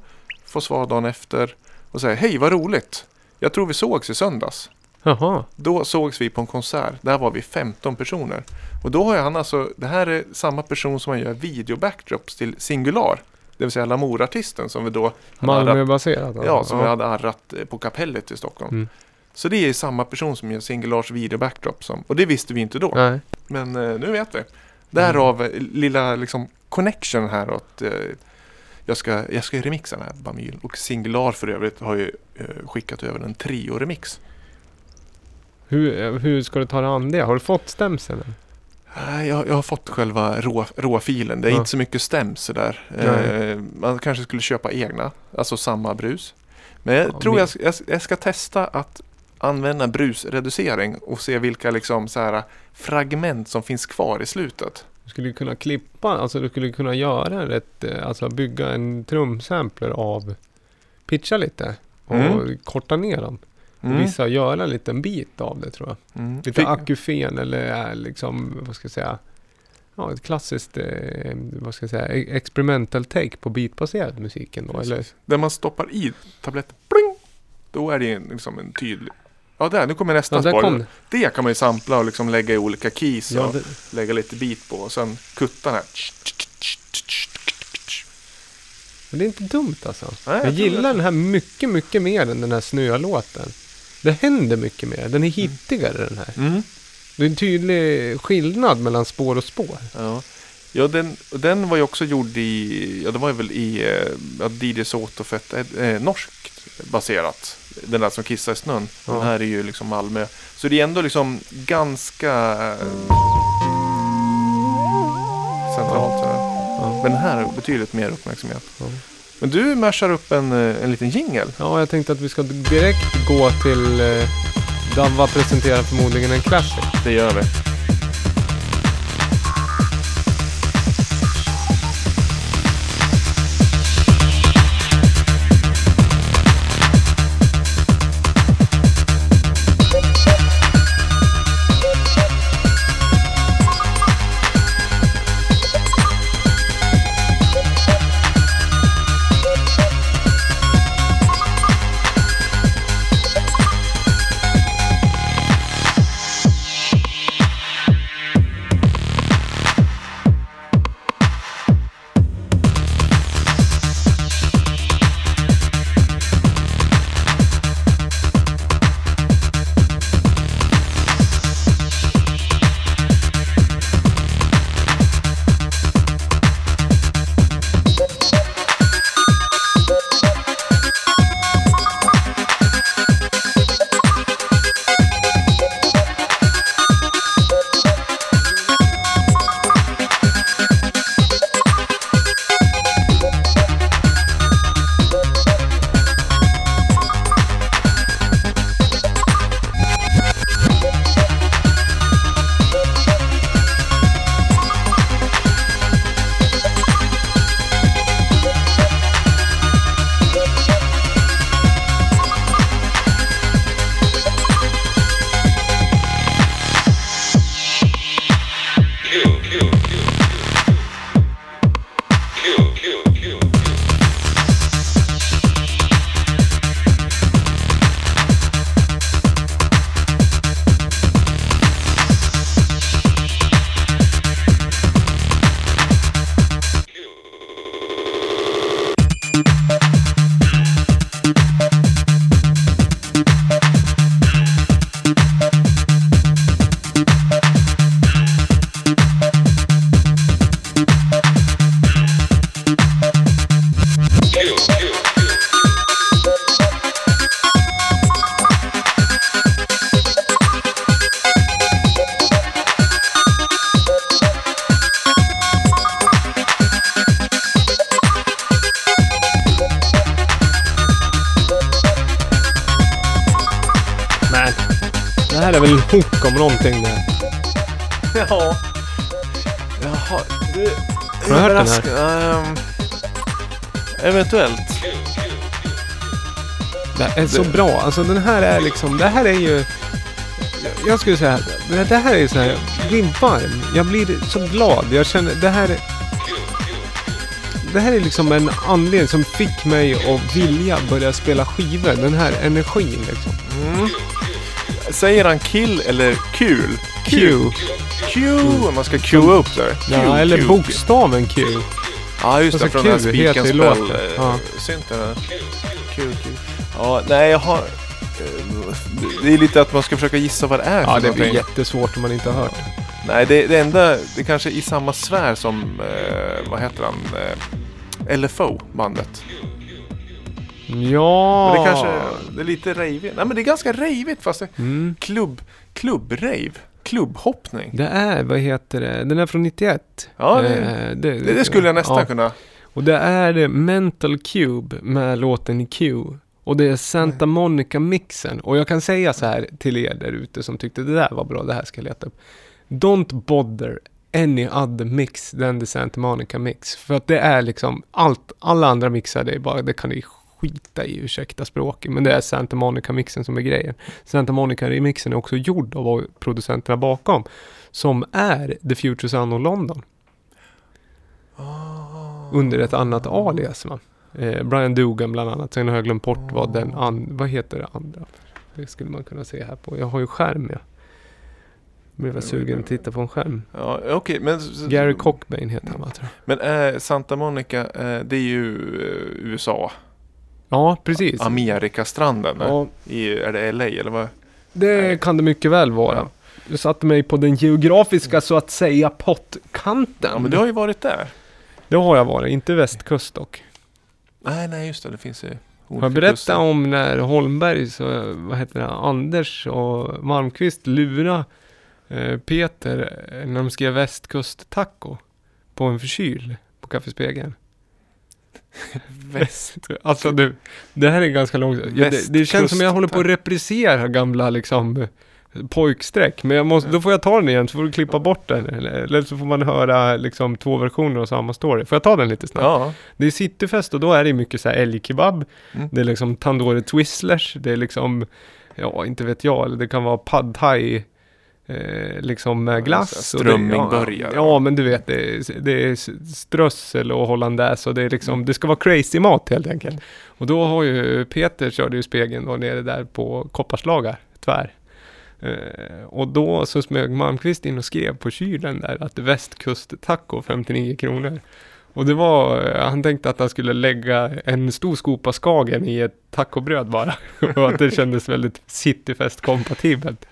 får svar dagen efter och säger hej vad roligt. Jag tror vi sågs i söndags. Jaha. Då sågs vi på en konsert. Där var vi 15 personer. Och då har han alltså, det här är samma person som han gör video-backdrops till Singular. Det vill säga Lamour-artisten som vi då Malmöbaserat? ja, som vi hade arrat eh, på kapellet i Stockholm. Mm. Så det är samma person som gör Singulars video-backdrop. Som, och det visste vi inte då. Nej. Men eh, nu vet vi. Därav eh, lilla liksom connection här att eh, jag, ska, jag ska remixa den här Bamyl. Och Singular för övrigt har ju eh, skickat över en trio-remix. Hur, hur ska du ta dig an det? Har du fått stämseln? Jag, jag har fått själva rå, råfilen. Det är Ja. inte så mycket stäms sådär. Nej. Eh, man kanske skulle köpa egna. Alltså samma brus. Men jag Ja, tror men- jag, jag ska testa att använda brusreducering och se vilka liksom så här fragment som finns kvar i slutet. Du skulle kunna klippa, alltså du skulle kunna göra ett, eh, alltså bygga en trumsampler av, pitcha lite och Mm. korta ner dem. Mm. Vissa göra en liten bit av det tror jag. Mm. Lite Fick- akufen eller eh, liksom, vad ska jag säga, ja ett klassiskt, eh, vad ska jag säga, e- experimental take på beatbaserad musiken då. Eller, Precis. Där man stoppar i tabletten, pling! Då är det en, liksom en tydlig... Ja, där, nu kommer nästa ja, spår. kom det. Kan man ju sampla och liksom lägga i olika keys Ja, och det. lägga lite beat på och sen kutta här. Men det är inte dumt alltså. Nej, jag tror gillar det. den här mycket, mycket mer än den här snöa-låten. Det händer mycket mer. Den är hittigare den här. Mm. Det är en tydlig skillnad mellan spår och spår. Ja, ja den, den var ju också gjord i, ja det var ju väl i eh, ja, DJ Soto för ett eh, norskt baserat. Den där som kissar i snön. Ja. Den här är ju liksom Malmö. Så det är ändå liksom ganska eh, centralt. Ja. Ja. Men den här har betydligt mer uppmärksamhet. Men du mashar upp en, eh, en liten jingel. Ja, jag tänkte att vi ska direkt gå till eh, Davva presenterar förmodligen en classic. Det gör vi. Eventuellt. Det är så bra. Alltså den här är liksom, det här är ju... jag- skulle säga, det här är så här, jag blir varm. Jag blir så glad. Jag känner, det här... Det här är liksom en anledning som fick mig att vilja börja spela skivor. Den här energin liksom. Mm. Säger han kill eller kul? Q. Q, man ska queue upp där. Q, Ja, eller Q, Q. bokstaven Q. Ja, just det. Från den här Q heter spiken ju spel låten. eh, Ja. där. Q, Q. Ja, nej jag har... eh, Det är lite att man ska försöka gissa vad det är Ja, det blir jättesvårt om man inte har hört. Nej, det, det enda, det kanske är i samma sfär som, eh, vad heter han, eh, LFO bandet. Ja. Men det kanske, det är lite rejvigt. Nej men det är ganska rejvigt fast det Mm. klubb, klubbrave, klubbhoppning. Det är, vad heter det? Den är från 91. Ja, det, Eh, det, det skulle jag nästan ja. kunna. Och det är Mental Cube med låten Q. Och det är Santa Monica-mixen. Och jag kan säga så här till er där ute som tyckte det där var bra, det här ska jag leta upp. Don't bother any other mix than the Santa Monica mix. För att det är liksom allt, alla andra mixar, det är bara, det kan ni skita i, ursäkta språket. Men det är Santa Monica-mixen som är grejen. Santa Monica-remixen är också gjord av producenterna bakom. Som är The Future Sound of London. Under ett annat alias va? Eh, Brian Dugan bland annat. Sen har jag glömt bort vad den an- vad heter det andra? Det skulle man kunna se här på. Jag har ju skärm ja. Blev jag sugen att titta på en skärm. Ja, okej, men... Gary Cockbane heter han va? jag. Men eh, Santa Monica, eh, det är ju eh, USA. Ja, precis. Amerikastranden. Ja, I, är det LA eller vad? det kan det mycket väl vara. Ja. Du satte mig på den geografiska, så att säga, pottkanten. Ja men du har ju varit där. Det har jag varit, inte västkust dock. Nej nej just det, det finns ju Har jag berättat om när Holmberg, så, vad heter det, Anders och Malmqvist lura eh, Peter när de skrev västkust-taco på en förkyl på Kaffespegeln? Väst. Alltså du, det här är ganska långt. Ja, det, det känns som jag håller på att reprisera gamla liksom pojksträck. Men jag måste, då får jag ta den igen så får du klippa bort den. Eller, eller så får man höra liksom två versioner av samma story. Får jag ta den lite snabbt? Ja. Det är cityfest och då är det mycket så här älgkebab. Mm. Det är liksom tandoori twistlers. Det är liksom, ja inte vet jag, eller det kan vara pad thai. Eh, liksom med Ja, glass. strömmingburgare. Ja, ja, men du vet, det är, det är strössel och hollandaise och det är liksom, det ska vara crazy mat helt enkelt. Och då har ju Peter körde ju spegeln då nere där på Kopparslagar, tvär. Eh, och då så smög Malmqvist in och skrev på kylen där att västkust-taco 59 kronor. Och det var, eh, han tänkte att han skulle lägga en stor skopa Skagen i ett tacobröd bara. och att det kändes väldigt cityfest-kompatibelt.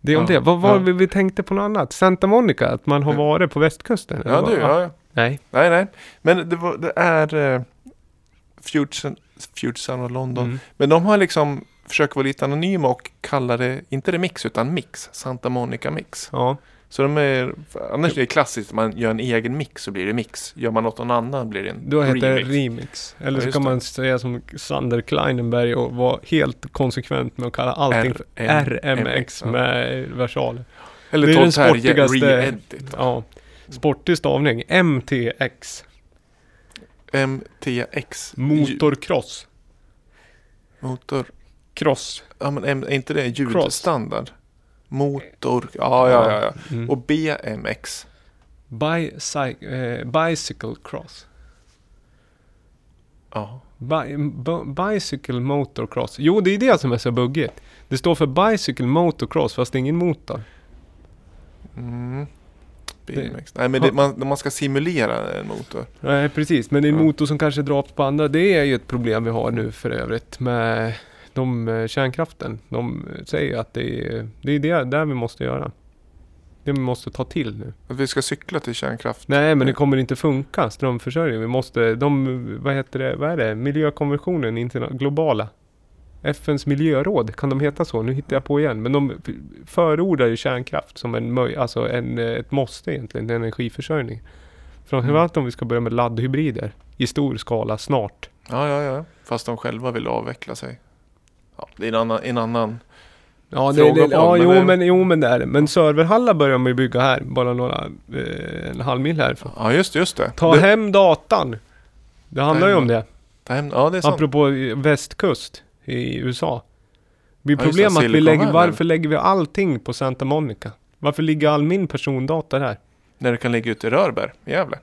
Det är om Ja, det. Vad var ja. vi, vi tänkte på något annat? Santa Monica, att man har varit på västkusten? Ja du, ja. ja. Nej. Nej nej. Men det, var, det är eh, Future, Future Sound of London. Mm. Men de har liksom försökt vara lite anonyma och kalla det, inte remix utan mix. Santa Monica Mix. Ja. Så de är, annars är det klassiskt, man gör en egen mix så blir det mix. Gör man något någon annan blir det en Då heter det remix. remix. Eller Ja, så kan man säga som Sander Kleinenberg och vara helt konsekvent med att kalla allting för RMX med versaler. Eller det är den sportigaste-. Ja. Sportig stavning. MTX. MTX. Motorcross. Motor. Cross. Ja men är inte det ljudstandard? Motor. Ja ja ja. ja. Mm. Och BMX. Bicy- eh, bicycle cross. Ja. Bi- bicycle motocross. Jo, det är det som är så buggigt. Det står för bicycle motocross fast det är ingen motor. Mm. BMX. Nej men det, man, man ska simulera en motor. Nej, precis. Men det är en motor som kanske dras på andra. Det är ju ett problem vi har nu för övrigt med de eh, kärnkraften. De säger att det är det, är det där vi måste göra. Det vi måste ta till nu. Att vi ska cykla till kärnkraft. Nej, men det kommer inte funka, strömförsörjning. Vi måste, de, vad heter det, vad är det? Miljökonventionen, interna- globala. FNs miljöråd, kan de heta så? Nu hittar jag på igen. Men de förordar ju kärnkraft som en, alltså en, ett måste egentligen, en energiförsörjning. Framförallt om vi ska börja med laddhybrider i stor skala snart. Ja ja ja. Fast de själva vill avveckla sig. Ja, det är en annan, en annan. Ja, det, det, på, ja men jo, det- men, jo men det är det. Men serverhallar börjar man ju bygga här, bara några, eh, en halv mil härifrån. Ja just just det. Ta det, hem datan! Det handlar ju om det. ta hem. Ja det är sant. Apropå västkust i USA. Det är Ja, problem att vi lägger, Valley. varför lägger vi allting på Santa Monica? Varför ligger all min persondata där? När det kan ligga ute i Rörberg, Gävle.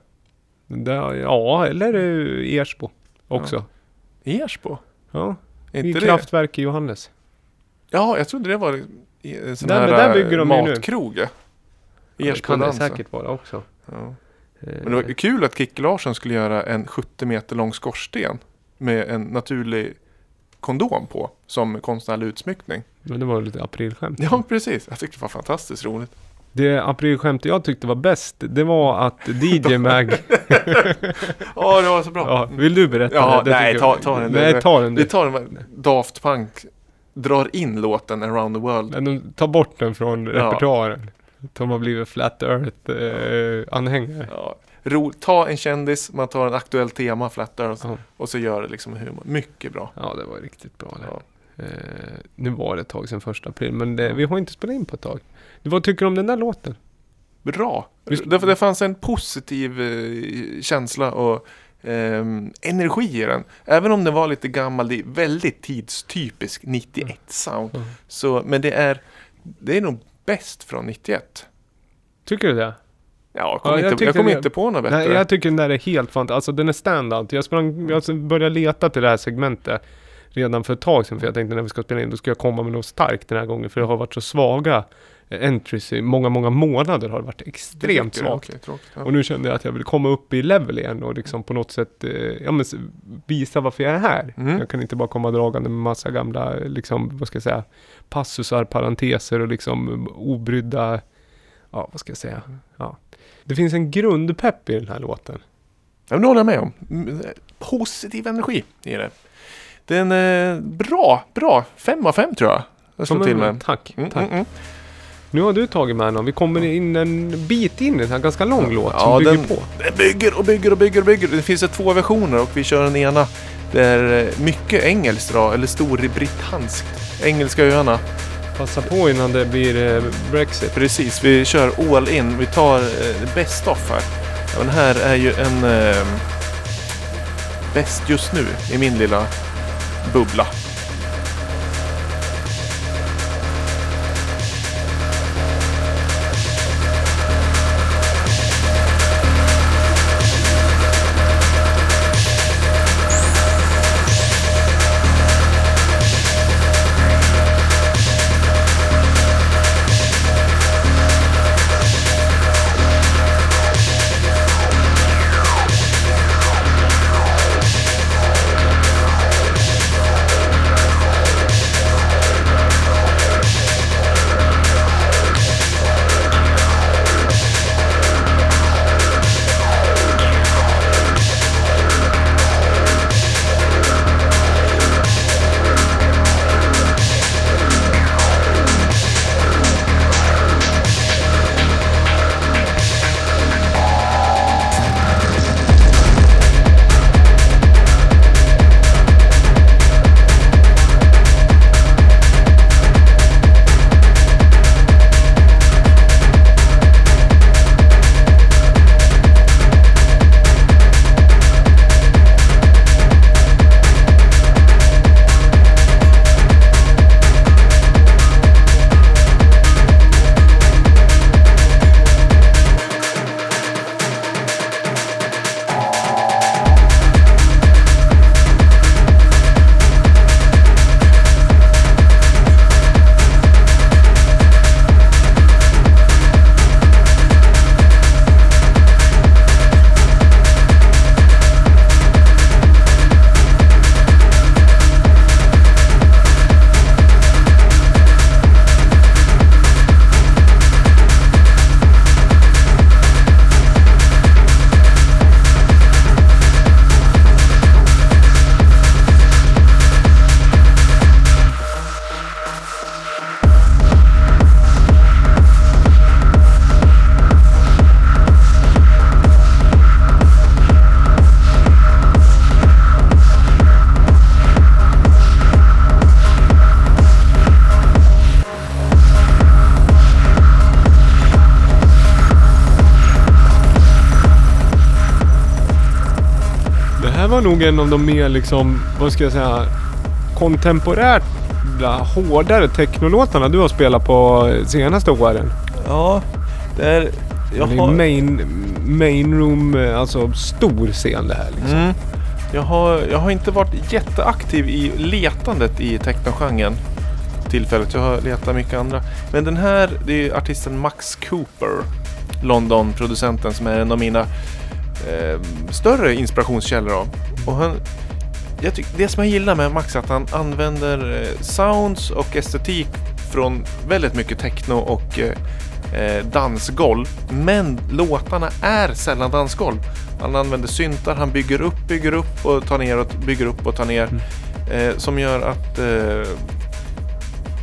ja, eller eh, Ersbo också. I Ersbo? Ja, inte det? kraftverk i Johannes. Ja, jag trodde det var en sån Där- här där äh, bygger de ju nu. matkrog. ja. Det kan det säkert vara också. Ja. Eh, Men det var kul att Kikki Larsson skulle göra en 70 meter lång skorsten med en naturlig kondom på som konstnärlig utsmyckning. Men det var lite aprilskämt. Ja, precis. Jag tyckte det var fantastiskt roligt. Det aprilskämt jag tyckte var bäst, det var att DJ Mag... Ja, det var så bra. ja, vill du berätta? Ja, det? nej, ta- ta den. Nej, ta den Vi du. tar den. Daft Punk drar in låten Around the World. Men de tar bort den från Ja. repertoaren. De har blivit Flat Earth-anhängare. Ja. Ro, ta en kändis, man tar en aktuell tema, Flat Earth, Ja. och så gör det liksom humor. Mycket bra. ja, det var riktigt bra. det. Ja. Eh, nu var det ett tag sedan första april, men det, vi har inte spelat in på ett tag. Vad tycker du om den där låten? Bra. Det, det fanns en positiv eh, känsla och ehm, energi i den. Även om den var lite gammal, det är väldigt tidstypisk 91 sound. Mm. Så, men det är, det är nog bäst från 91. Tycker du det? Ja, jag kommer Ja, inte, jag kom det- inte på något bättre. Nej, jag tycker den där är helt fantastisk. Alltså den är standout. Jag, sprang, jag började leta till det här segmentet redan för ett tag sedan. För jag tänkte när vi ska spela in, då ska jag komma med något starkt den här gången. För det har varit så svaga entries i många, många månader har det varit extremt svagt. Okej, tråkigt. Ja. Och nu kände jag att jag vill komma upp i level igen och liksom på något sätt eh, ja, men, visa varför jag är här. Mm. Jag kan inte bara komma dragande med massa gamla, liksom, vad ska jag säga, passusar, parenteser och liksom obrydda, ja vad ska jag säga, ja. Det finns en grundpepp i den här låten. Ja, men det håller jag med om. Mm, Positiv energi i det. Den är bra, bra. Fem av fem tror jag. Jag slår till med. Tack, Mm, tack. mm, mm. Nu har du tagit med någon. Vi kommer in en bit in i här ganska lång låt som Ja, bygger den- på. Den bygger och bygger och bygger och bygger. Det finns två versioner och vi kör den ena. Det är eh, mycket engelskt då, eller storbritannskt. Engelska öarna. Passa på innan det blir eh, Brexit. Precis, vi kör all in. Vi tar eh, best off här. Ja, Den här är ju en eh, bäst just nu i min lilla bubbla. Här var nog en av de mer liksom, vad ska jag säga, kontemporärt hårdare technolåtarna du har spelat på senaste åren. Ja, det är... Jag har, main, main room, alltså stor scen det här liksom. mm, jag, har, jag har inte varit jätteaktiv i letandet i technogenren tillfället. Jag har letat mycket andra. Men den här, det är artisten Max Cooper. London-producenten som är en av mina eh, större inspirationskällor. Då. Och han, jag tyck, det som jag gillar med Max är att han använder eh, sounds och estetik från väldigt mycket techno och eh, eh, dansgolv. Men låtarna är sällan dansgolv. Han använder syntar, han bygger upp, bygger upp och tar ner och bygger upp och tar ner. Eh, som gör att eh,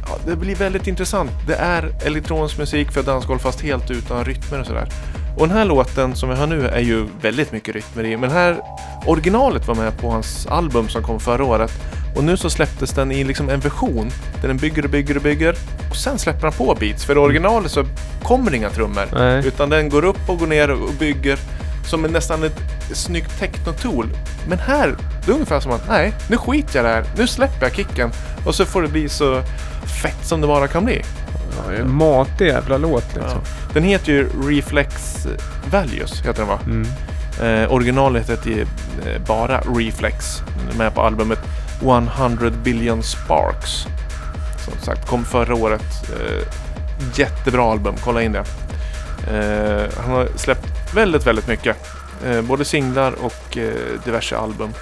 ja, det blir väldigt intressant. Det är elektronisk musik för dansgolv fast helt utan rytmer och sådär. Och den här låten som vi har nu är ju väldigt mycket rytmer i. Men här, originalet var med på hans album som kom förra året. Och nu så släpptes den i liksom en version där den bygger och bygger och bygger. Och sen släpper han på beats. För i originalet så kommer det inga trummor. Nej. Utan den går upp och går ner och bygger som en, nästan ett snyggt techno-tool. Men här, det är ungefär som att nej, nu skiter jag i det här. Nu släpper jag kicken. Och så får det bli så fett som det bara kan bli. Ja, en matig jävla låt liksom. Ja. Den heter ju Reflex Values, heter den va? Mm. Eh, originalet heter ju eh, bara Reflex. Med på albumet 100 Billion Sparks. Som sagt, kom förra året. Eh, jättebra album, kolla in det. Eh, han har släppt väldigt, väldigt mycket. Eh, både singlar och eh, diverse album.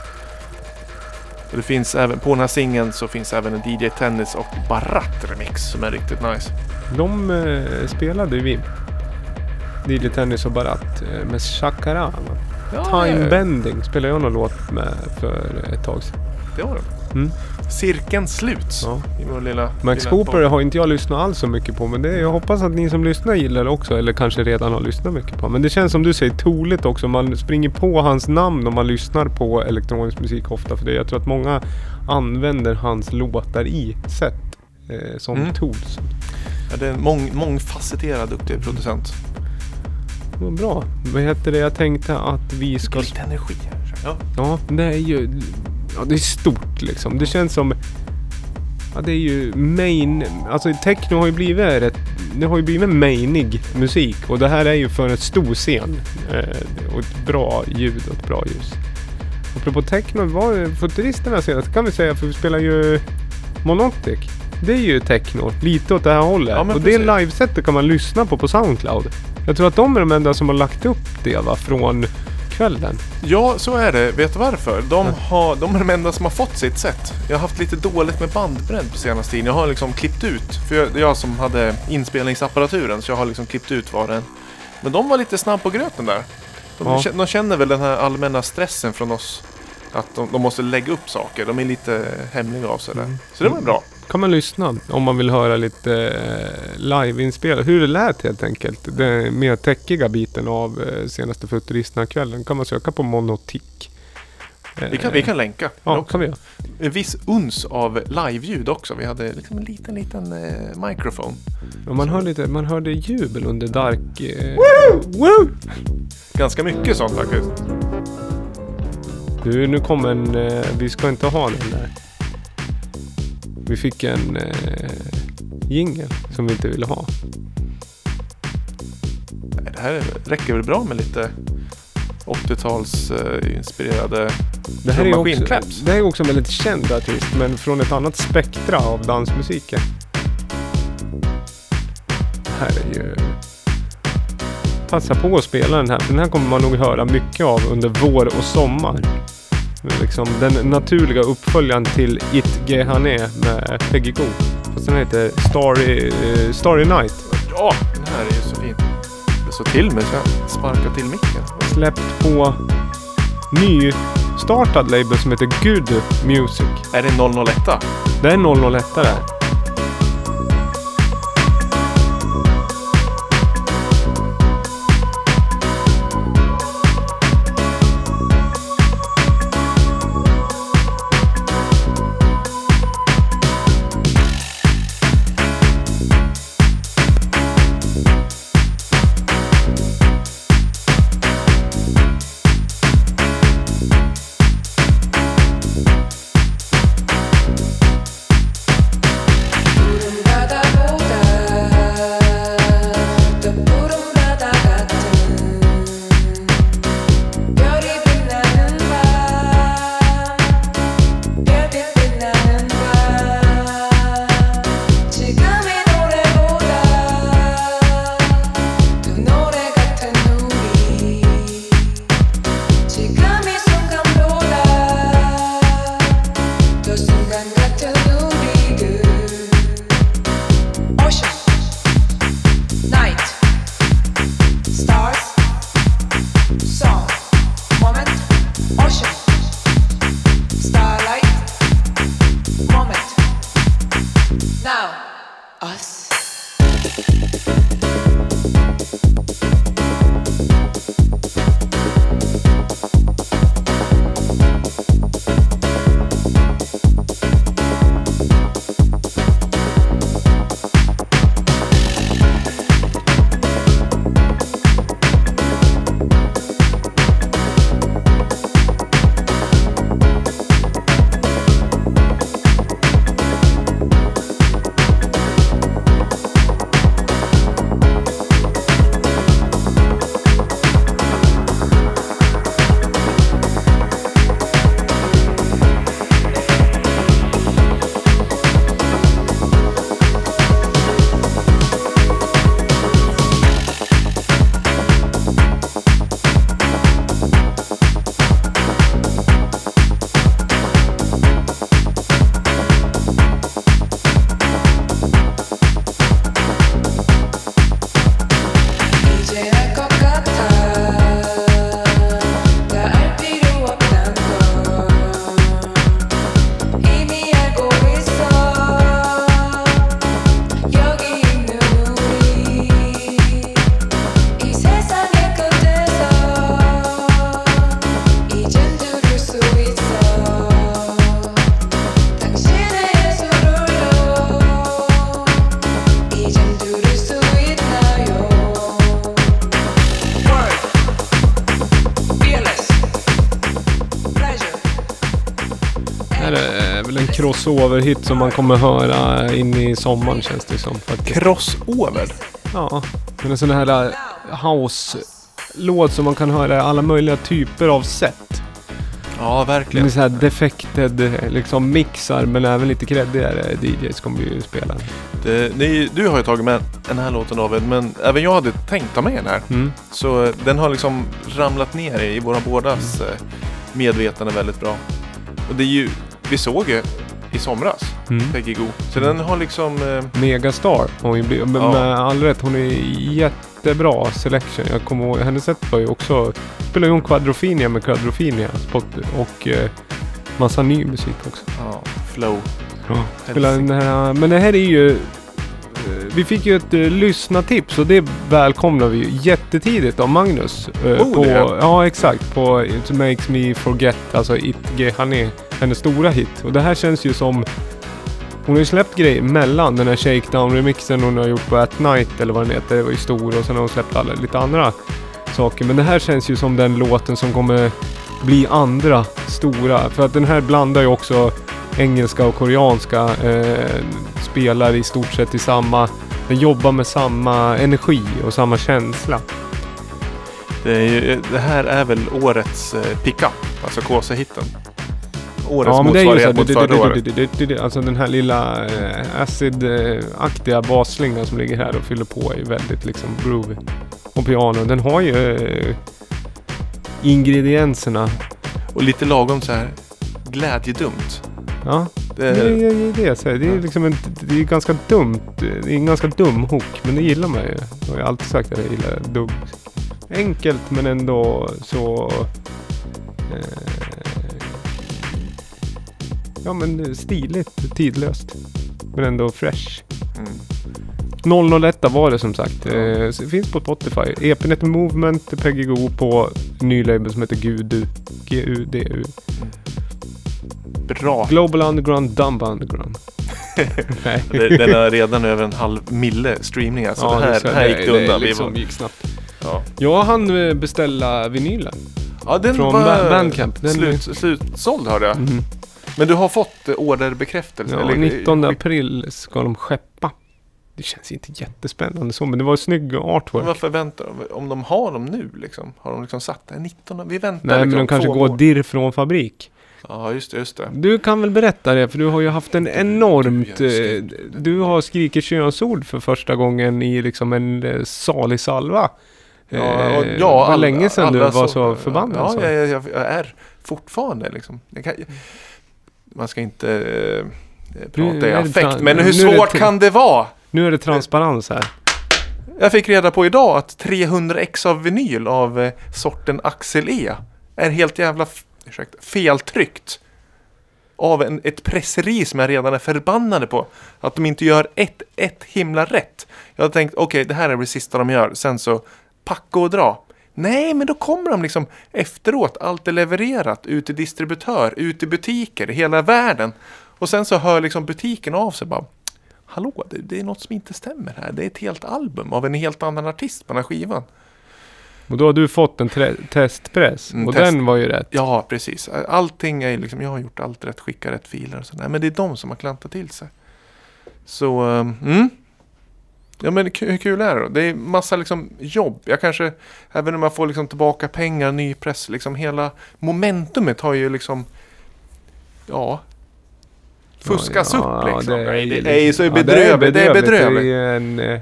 Och det finns även, på den här singeln så finns även en DJ Tennis och Barat remix som är riktigt nice. De eh, spelade vi. DJ Tennis och Barat eh, med Shakara. va? Time Bending spelade jag någon låt med för ett tag sedan. Det var det. Mm. Cirkeln sluts Ja. i vår lilla... Max lilla Cooper har inte jag lyssnat alls så mycket på men det, jag hoppas att ni som lyssnar gillar det också eller kanske redan har lyssnat mycket på. Men det känns som du säger toligt också. Man springer på hans namn och man lyssnar på elektronisk musik ofta för det. Jag tror att många använder hans låtar i set eh, som Mm. tools. Ja, det är en mång, mångfacetterad duktig producent. Vad bra. Vad heter det? Jag tänkte att vi ska... Lite energi här. Ja. Ja, det är ju... Ja, det är stort liksom. Det känns som... Ja, det är ju main... Alltså techno har ju blivit rätt... Det har ju blivit mainig musik och det här är ju för en stor scen. Eh, och ett bra ljud och ett bra ljus. Apropå techno, var det futuristerna senast kan vi säga för vi spelar ju Monoptic. Det är ju techno, lite åt det här hållet. Ja, och det precis. livesetet kan man lyssna på på Soundcloud. Jag tror att de är de enda som har lagt upp det va, från kvällen. ja, så är det. Vet du varför? De, har, de är de enda som har fått sitt set. Jag har haft lite dåligt med bandbredd på senaste tiden. Jag har liksom klippt ut. För jag, jag som hade inspelningsapparaturen så jag har liksom klippt ut vad den... Men de var lite snabb på gröten där. De, Ja. de känner väl den här allmänna stressen från oss. Att de, de måste lägga upp saker. De är lite hemliga av sig där. Mm. Så det var bra. Kan man lyssna om man vill höra lite eh, liveinspelat. Hur det lät helt enkelt. Den mer täckiga biten av eh, senaste Futuristerna-kvällen kan man söka på Monotic. Eh, Vi kan, vi kan länka. Ja, också. kan vi. En viss uns av live-ljud också. Vi hade liksom en liten, liten eh, mikrofon. Man, hör lite, man hörde jubel under Dark... Eh, Woo! Ganska mycket sånt faktiskt. Du, nu kommer en... Eh, vi ska inte ha den där. Vi fick en eh, jingel som vi inte ville ha. Det här räcker väl bra med lite 80-tals eh, Det här, är också, det här är också en väldigt känd artist men från ett annat spektra av dansmusiken. Det här är ju... Passa på att spela den här för den här kommer man nog höra mycket av under vår och sommar. Liksom den naturliga uppföljaren till It Gehane med Peggy Goo. Fast den heter Starry, eh, Starry Night. Ja, den här är ju så fin. Det så till mig så jag sparkar till micken. Släppt på nystartad label som heter Good Music. Är det 001? Det är 001 där. Crossover-hit som man kommer höra in i sommaren känns det som. Faktiskt. Crossover. Ja, men en sån här house-låt som man kan höra i alla möjliga typer av sätt. Ja, verkligen. är så här defected liksom mixar men även lite creddigare DJs kommer ju spela. Det, ni, du har ju tagit med den här låten David, men även jag hade tänkt ta med den här. Mm. Så eh, den har liksom ramlat ner i våra bådas eh, medvetande väldigt bra. Och det är ju, vi såg ju i somras, Mm. Peggy Goo. Så den har liksom, eh, Megastar. Hon är, med, Ja. all rätt. Hon är jättebra selection. Jag kommer ihåg, hennes sätt var ju också... Spelar ju hon Quadrofinia med Quadrofinia. Och eh, massa ny musik också. ja, flow. Ja. Den här, men det här är ju... eh, Vi fick ju ett uh, lyssnartips och det välkomnar vi ju jättetidigt av Magnus. eh, Oh, på, det. ja, exakt. På It Makes Me Forget, alltså It Ge Honey, hennes stora hit. Och det här känns ju som... Hon har ju släppt grejer mellan den här Shakedown-remixen hon har gjort på At Night eller vad den heter. Det var ju stor och sen har hon släppt alla, lite andra saker. Men det här känns ju som den låten som kommer bli andra stora. För att den här blandar ju också engelska och koreanska. Eh, spelar i stort sett i samma... Den jobbar med samma energi och samma känsla. Det, är ju, det här är väl årets eh, pickup, alltså KC-hitten. Årets ja men det är ju motsvarighet mot förra året. Alltså den här lilla eh, acid-aktiga basslingan som ligger här och fyller på är väldigt liksom groovy. Och piano, den har ju eh, ingredienserna. Och lite lagom så här glädjedumt. Ja, Det, det är det, det, jag säger. det är liksom en, det är ganska dumt. Det är en ganska dum hook, men det gillar man ju. Jag har alltid sagt att jag gillar dum. Enkelt men ändå så... Eh, ja men stiligt, tidlöst. Men ändå fresh. mm. 001 var det som sagt. Eh, det finns på Spotify. Epinet Movement, Peggy Go på ny label som heter Gudu. G-U-D-U. Bra. Global Underground, Dumb Underground. Det- Den har redan över en halv mille streamningar. Så Ja, det här, det här gick det undan. Vi liksom gick snabbt. ja. Jag hann eh, beställa vinylen. ja, den Från var Ba- Bandcamp. Den- slut, slutsåld hörde jag. Mhm. Men du har fått eh, orderbekräftelse? Ja, eller- 19 april ska de skeppa. Det känns inte jättespännande så, men det var snygg Men artwork. varför väntar de? Om de har dem nu liksom? Har de liksom satt det? 19? Vi väntar Nej, men liksom de kanske går år. dirr från fabrik. Ja, just det, just det. Du kan väl berätta det, för du har ju haft en enormt... du, eh, Du har skrikit könsord för första gången i liksom en eh, salig salva. Ja, och, det ja var all- länge sedan du alla var så förbannad. Ja, så. jag, jag, jag är fortfarande liksom. Jag kan, man ska inte eh, Nu prata i är det affekt, men hur nu det svårt tra- kan det vara? Nu är det transparens här. Jag fick reda på idag att 300 ex av vinyl av eh, sorten Axel E är helt jävla ursäkta, feltryckt. Av en, ett presseri som jag redan är förbannade på. Att de inte gör ett, ett himla rätt. Jag har tänkt, okej det här är det sista de gör. Sen så packa och dra. Nej, men då kommer de liksom efteråt. Allt är levererat ut till distributör, ut i butiker i hela världen. Och sen så hör liksom butiken av sig bara. Hallå, det, det är något som inte stämmer här. Det är ett helt album av en helt annan artist på den här skivan. Och då har du fått en testpress. Och test. den var ju rätt. Ja, precis. Allting är liksom, jag har gjort allt rätt, skickat rätt filer och sådär. Men det är de som har klantat till sig. Så, um, mm. Ja men hur kul är det då? Det är massa liksom jobb. Jag kanske, även om jag får liksom tillbaka pengar, ny press, liksom hela momentumet har ju liksom, ja, fuskas upp liksom. Det ju det är ju så ja, bedrövligt. Det är bedrövligt. Är en, eh,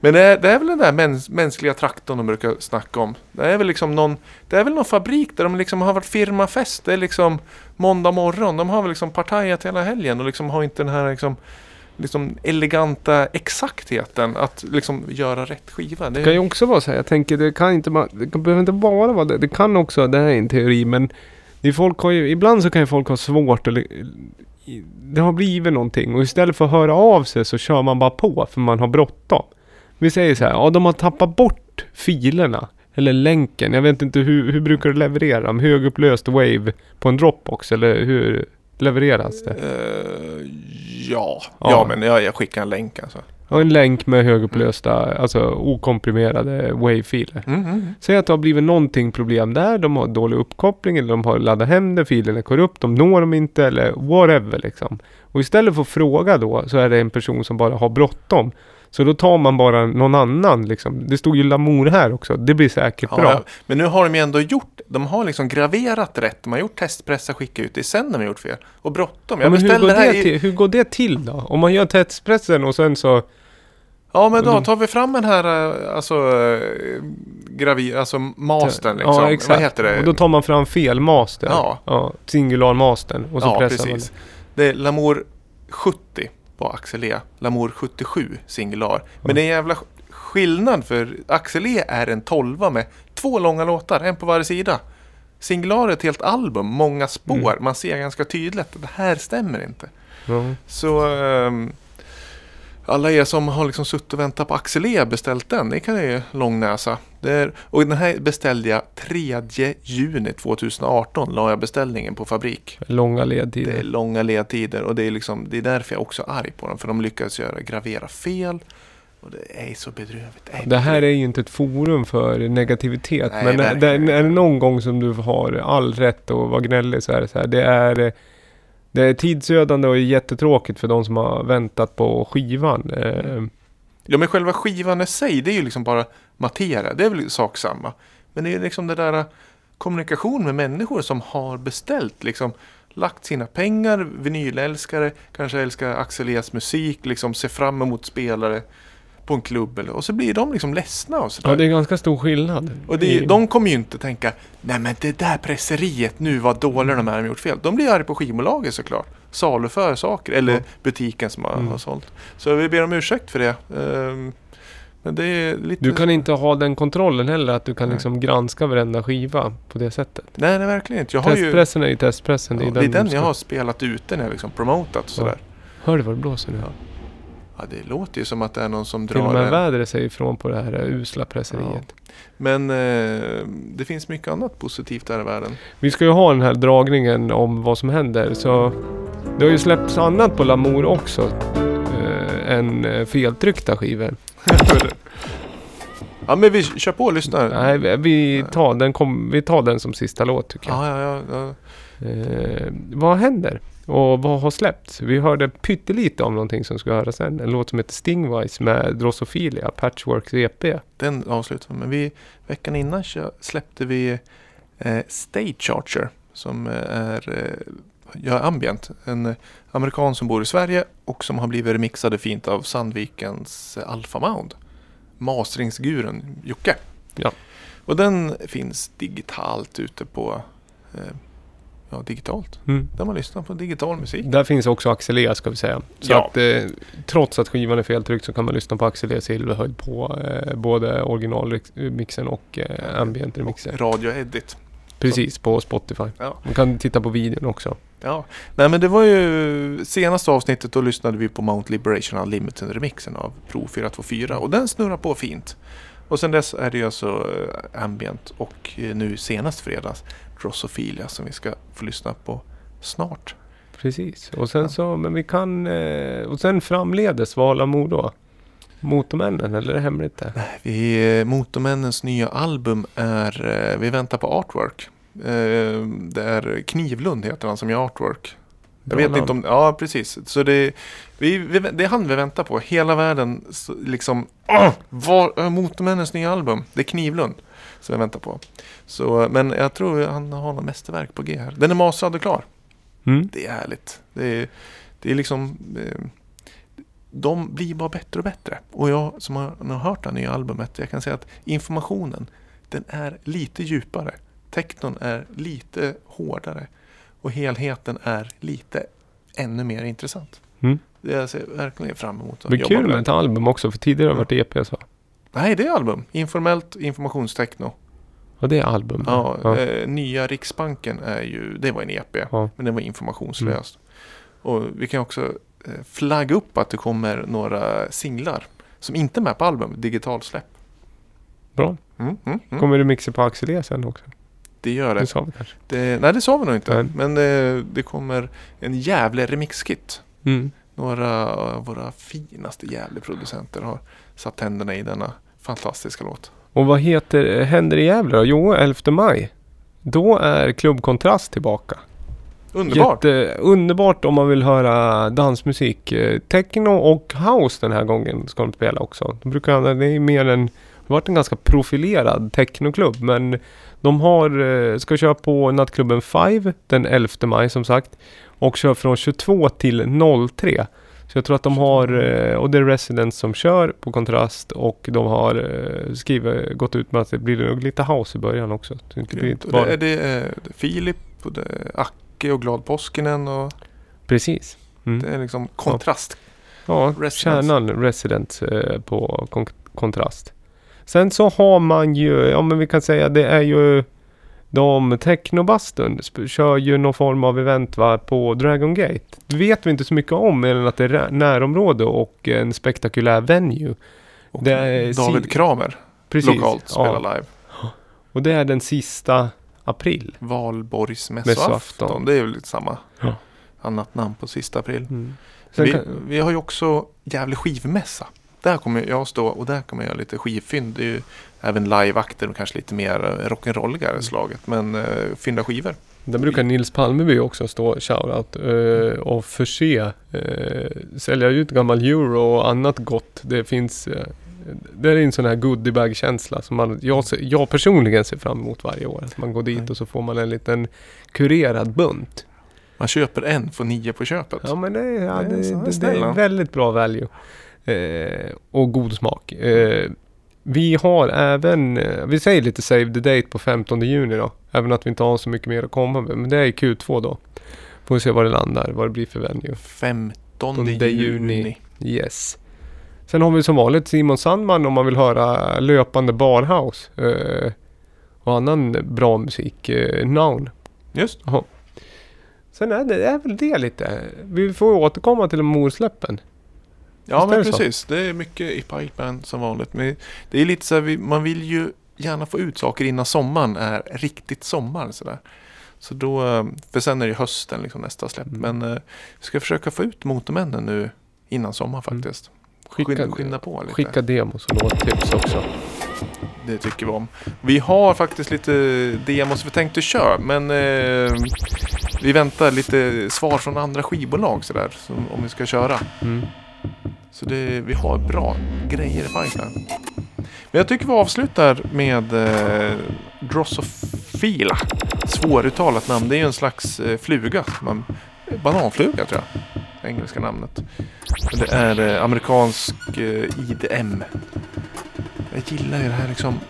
Men det är, det är väl den där mäns, mänskliga traktorn de brukar snacka om. Det är väl liksom någon, det är väl någon fabrik där de liksom har varit firmafest. Det är liksom måndag morgon. De har väl liksom partajat hela helgen och liksom har inte den här liksom, liksom eleganta exaktheten att liksom göra rätt skiva. Det Det kan ju också vara så här, jag tänker det kan inte bara, det behöver inte bara vara det. Det kan också, det här är en teori, men det folk har ju, ibland så kan ju folk ha svårt eller det har blivit någonting och istället för att höra av sig så kör man bara på för man har bråttom. Vi säger så här, ja de har tappat bort filerna. Eller länken, jag vet inte hur, hur brukar du leverera dem? Högupplöst wave på en Dropbox eller hur levereras det? Eh, Ja, Ja. ja. men jag, jag skickar en länk alltså. Och en länk med högupplösta, alltså okomprimerade wave-filer. Mm, mm. Säg att det har blivit någonting problem där, de har dålig uppkoppling eller de har laddat hem det, filen är korrupt, de når dem inte eller whatever liksom. Och istället för att fråga då så är det en person som bara har bråttom. Så då tar man bara någon annan liksom. Det stod ju Lamour här också, det blir säkert Ja, bra. ja. Men nu har de ju ändå gjort, de har liksom graverat rätt. De har gjort testpressar, skickat ut det. Sen de har gjort fel. Och bråttom. Ja, Jag men hur går, det här det i... till, hur går det till då? Om man gör testpressen och sen så... Ja men då tar vi fram den här eh, alltså eh, gravi, alltså mastern liksom. Ja, exakt. Vad heter det? Och då tar man fram fel master. Ja. ja singular-mastern. Och så ja pressar precis. Det är Lamour 70 på Axel E. Lamour 77 singular. Men det är en jävla sk- skillnad för Axel E är en 12 med två långa låtar, en på varje sida. Singular är ett helt album, många spår. Mm. Man ser ganska tydligt att det här stämmer inte. Ja. Så ehm, alla er som har liksom suttit och väntat på Axel E beställt den, det kan ju långnäsa. Är, och den här beställde jag 3 juni 2018, la jag beställningen på fabrik. Långa Det är ledtider. långa ledtider och det är, liksom, det är därför jag också är arg på dem. För de lyckades göra, gravera fel. Och det är så bedrövligt. Det Det här är ju inte ett forum för negativitet. Nej, men är, är det någon gång som du har all rätt att vara gnällig så är det så här. Det är, det är tidsödande och jättetråkigt för de som har väntat på skivan. Eh, ja men själva skivan i sig, det är ju liksom bara materia. Det är väl sak samma. Men det är ju liksom det där eh, kommunikation med människor som har beställt liksom. Lagt sina pengar, vinylälskare, kanske älskar Axel E's musik, liksom ser fram emot spelare på en klubb eller, och så blir de liksom ledsna och sådär. ja, det är ganska stor skillnad. Och det, I- de kommer ju inte tänka Nej men det där presseriet nu, vad dåliga de är, de har gjort fel. De blir arga på skivbolaget såklart. Saluför saker, eller Ja. butiken som Mm. har sålt. Så vi ber om ursäkt för det. Men det är lite... Du kan inte ha den kontrollen heller, att du kan Nej. liksom granska varenda skiva på det sättet. Nej, nej verkligen inte. Jag har ju... Testpressen är ju testpressen. Ja, det är den, den jag har spelat ute när jag liksom promotat och sådär. Hör du vad det blåser nu? Ja. Ja, det låter ju som att det är någon som Till och drar med en... vädret säger ifrån på det här usla presseriet. Men eh, det finns mycket annat positivt där i världen. Vi ska ju ha den här dragningen om vad som händer. Så det har ju släppts annat på Lamour också. Eh, än eh, feltryckta skivor. ja, men vi kör på och lyssnar. Nej, vi- tar, den kom, vi tar den som sista låt tycker jag. Ja, ja, ja, ja. Eh, vad händer? Och vad har släppts? Vi hörde pyttelite om någonting som ska höras sen. En låt som heter Stingwise med Drosofilia, Patchworks EP. Den avslutar vi. Men vi, veckan innan släppte vi eh, State Charger som eh, är eh, gör ambient. En amerikan som bor i Sverige och som har blivit remixade fint av Sandvikens Alpha Mound. Masringsguren Jocke. Ja. Och den finns digitalt ute på eh, Ja, digitalt. Mm. Där man lyssnar på digital musik. Där finns också Axel E ska vi säga. Så Ja. att eh, trots att skivan är feltryckt så kan man lyssna på Axel E silverhöjd på eh, både originalmixen och eh, ambient-remixen. Radio Edit. Precis, på Spotify. Ja. Man kan titta på videon också. Ja, nej men det var ju senaste avsnittet då lyssnade vi på Mount Liberation Unlimited remixen av Pro 424 och den snurrar på fint. Och sen dess är det ju alltså eh, Ambient och eh, nu senast fredags Drosofilia som vi ska få lyssna på snart. Precis. Och sen så, men vi kan... Eh, och sen framledes Valamor då? Motormännen, eller är det hemligt det? Vi, Motormännens nya album är, vi väntar på artwork. Det är Knivlund heter han som gör artwork. Jag vet namn. inte om, ja precis. Så det, vi, vi, det är han vi väntar på. Hela världen liksom, åh, var är Motormännens nya album? Det är Knivlund som vi väntar på. Så, men jag tror han har något mästerverk på G här. Den är mastrad och klar. Mm. Det är härligt. Det är, det är liksom, eh, de blir bara bättre och bättre. Och jag som har, har hört det här nya albumet, jag kan säga att informationen, den är lite djupare. Teknon är lite hårdare. Och helheten är lite ännu mer intressant. Mm. Det jag ser verkligen fram emot att Men jobba kul med. ett album också, för tidigare har det varit EP så. Nej, det är album. Informellt informationstechno. Ja, det är album. Ja, ja. Eh, nya Riksbanken är ju, det var en EP. ja. Men den var informationslös. Och vi kan också eh, flagga upp att det kommer några singlar som inte är med på album, digitalsläpp. Bra. Mm, mm, mm. Kommer du mixa på Axel E sen också? Det gör Det det. sa vi kanske. det. Nej, det sa vi nog inte. Nej. Men eh, det kommer en jävla remixkit. Mm. några av våra finaste Gävleproducenter har satt tänderna i denna fantastiska låt. Och vad heter Händer i Gävle då? Jo, 11 maj. Då är Klubb Kontrast tillbaka. Underbart! Jätte, underbart om man vill höra dansmusik. Eh, Techno och house den här gången ska de spela också. De brukar, det är mer en, det har varit en ganska profilerad technoklubb men de har, eh, ska köra på nattklubben 5 den 11 maj som sagt. Och kör från 22 till 03. Så jag tror att de har, eh, och det är Residents som kör på kontrast och de har eh, skrivit, gått ut med att det blir nog lite house i början också. Så det blir inte Och det bara, är det Filip och det är Acke och Glad Påskinen och precis. Mm. det är liksom kontrast. Ja, Residents. kärnan Resident eh, på kon- kontrast. Sen så har man ju, ja men vi kan säga det är ju de Technobastun kör ju någon form av event va, på Dragon Gate. Det vet vi inte så mycket om mer än att det är närområde och en spektakulär venue. Och Det är David Kramer Precis. lokalt spelar ja. live. Och det är den sista april. Valborgsmässoafton. Mässoafton. Det är väl lite samma. Ja. Annat namn på sista april. Mm. Vi, kan, vi har ju också Gävle skivmässa. Där kommer jag stå och där kommer jag göra lite skivfynd. Det är ju även liveakter och kanske lite mer eh, rock'n'rolligare slaget. Men uh, fynda skivor. Där brukar Nils Palmeby också stå shoutout eh, och förse, eh, sälja ut gammal euro och annat gott. Det finns, eh, det är en sån här goodiebag-känsla som man, jag, jag personligen ser fram emot varje år. Att man går dit och så får man en liten kurerad bunt. Man köper en, får nio på köpet. Ja men det, är- ja, Det det, det, det är väldigt bra value. Eh, och god smak. Eh, vi har även, eh, vi säger lite save the date på 15 juni då. Även att vi inte har så mycket mer att komma med. Men det är i Q2 då. Får vi se var det landar, vad det blir för venue. 15 Under juni. juni. Yes. Sen har vi som vanligt Simon Sandman om man vill höra löpande barhouse. Eh, och annan bra musik. Eh, Noun. Just Sen är det, det är väl det lite. Vi får återkomma till de morsläppen. Ja men det så? precis. Det är mycket i pipeline som vanligt. Men det är lite så här, man vill ju gärna få ut saker innan sommaren är riktigt sommar. Så, där. så då, eh, för sen är det hösten liksom nästa släpp. Mm. Men eh, vi ska försöka få ut Motormännen nu innan sommaren Mm. faktiskt. Skicka- skynda, skynda på lite. Skicka demos och låttips också. Det tycker vi om. Vi har faktiskt lite demos vi tänkte köra. Men eh, vi väntar lite svar från andra skivbolag sådär. Om vi ska köra. Mm. Så det, vi har bra grejer i pipeline. Men jag tycker vi avslutar med eh, Drosophila. Svåruttalat namn. Det är ju en slags eh, fluga. Man, bananfluga tror jag. Engelska namnet. Men det är eh, amerikansk eh, IDM. Jag gillar ju det här liksom.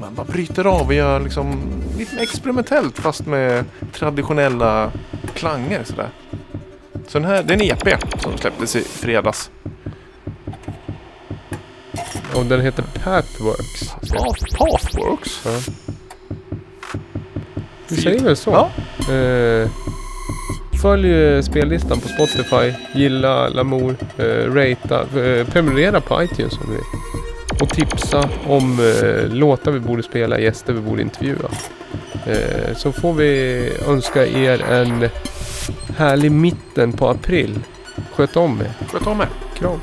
Man bara bryter av och gör liksom lite experimentellt fast med traditionella klanger sådär. Så den här, det är en EP som släpptes i fredags. Och den heter Pathworks. Ja, Pathworks. Ja. Vi säger väl så. Ja. Eh, följ eh, spellistan på Spotify. Gilla Lamour. Eh, ratea. Eh, prenumerera på iTunes om ni. Och tipsa om eh, låtar vi borde spela, gäster vi borde intervjua. Eh, så får vi önska er en härlig mitten på april. Sköt om er. Sköt om er. Kram.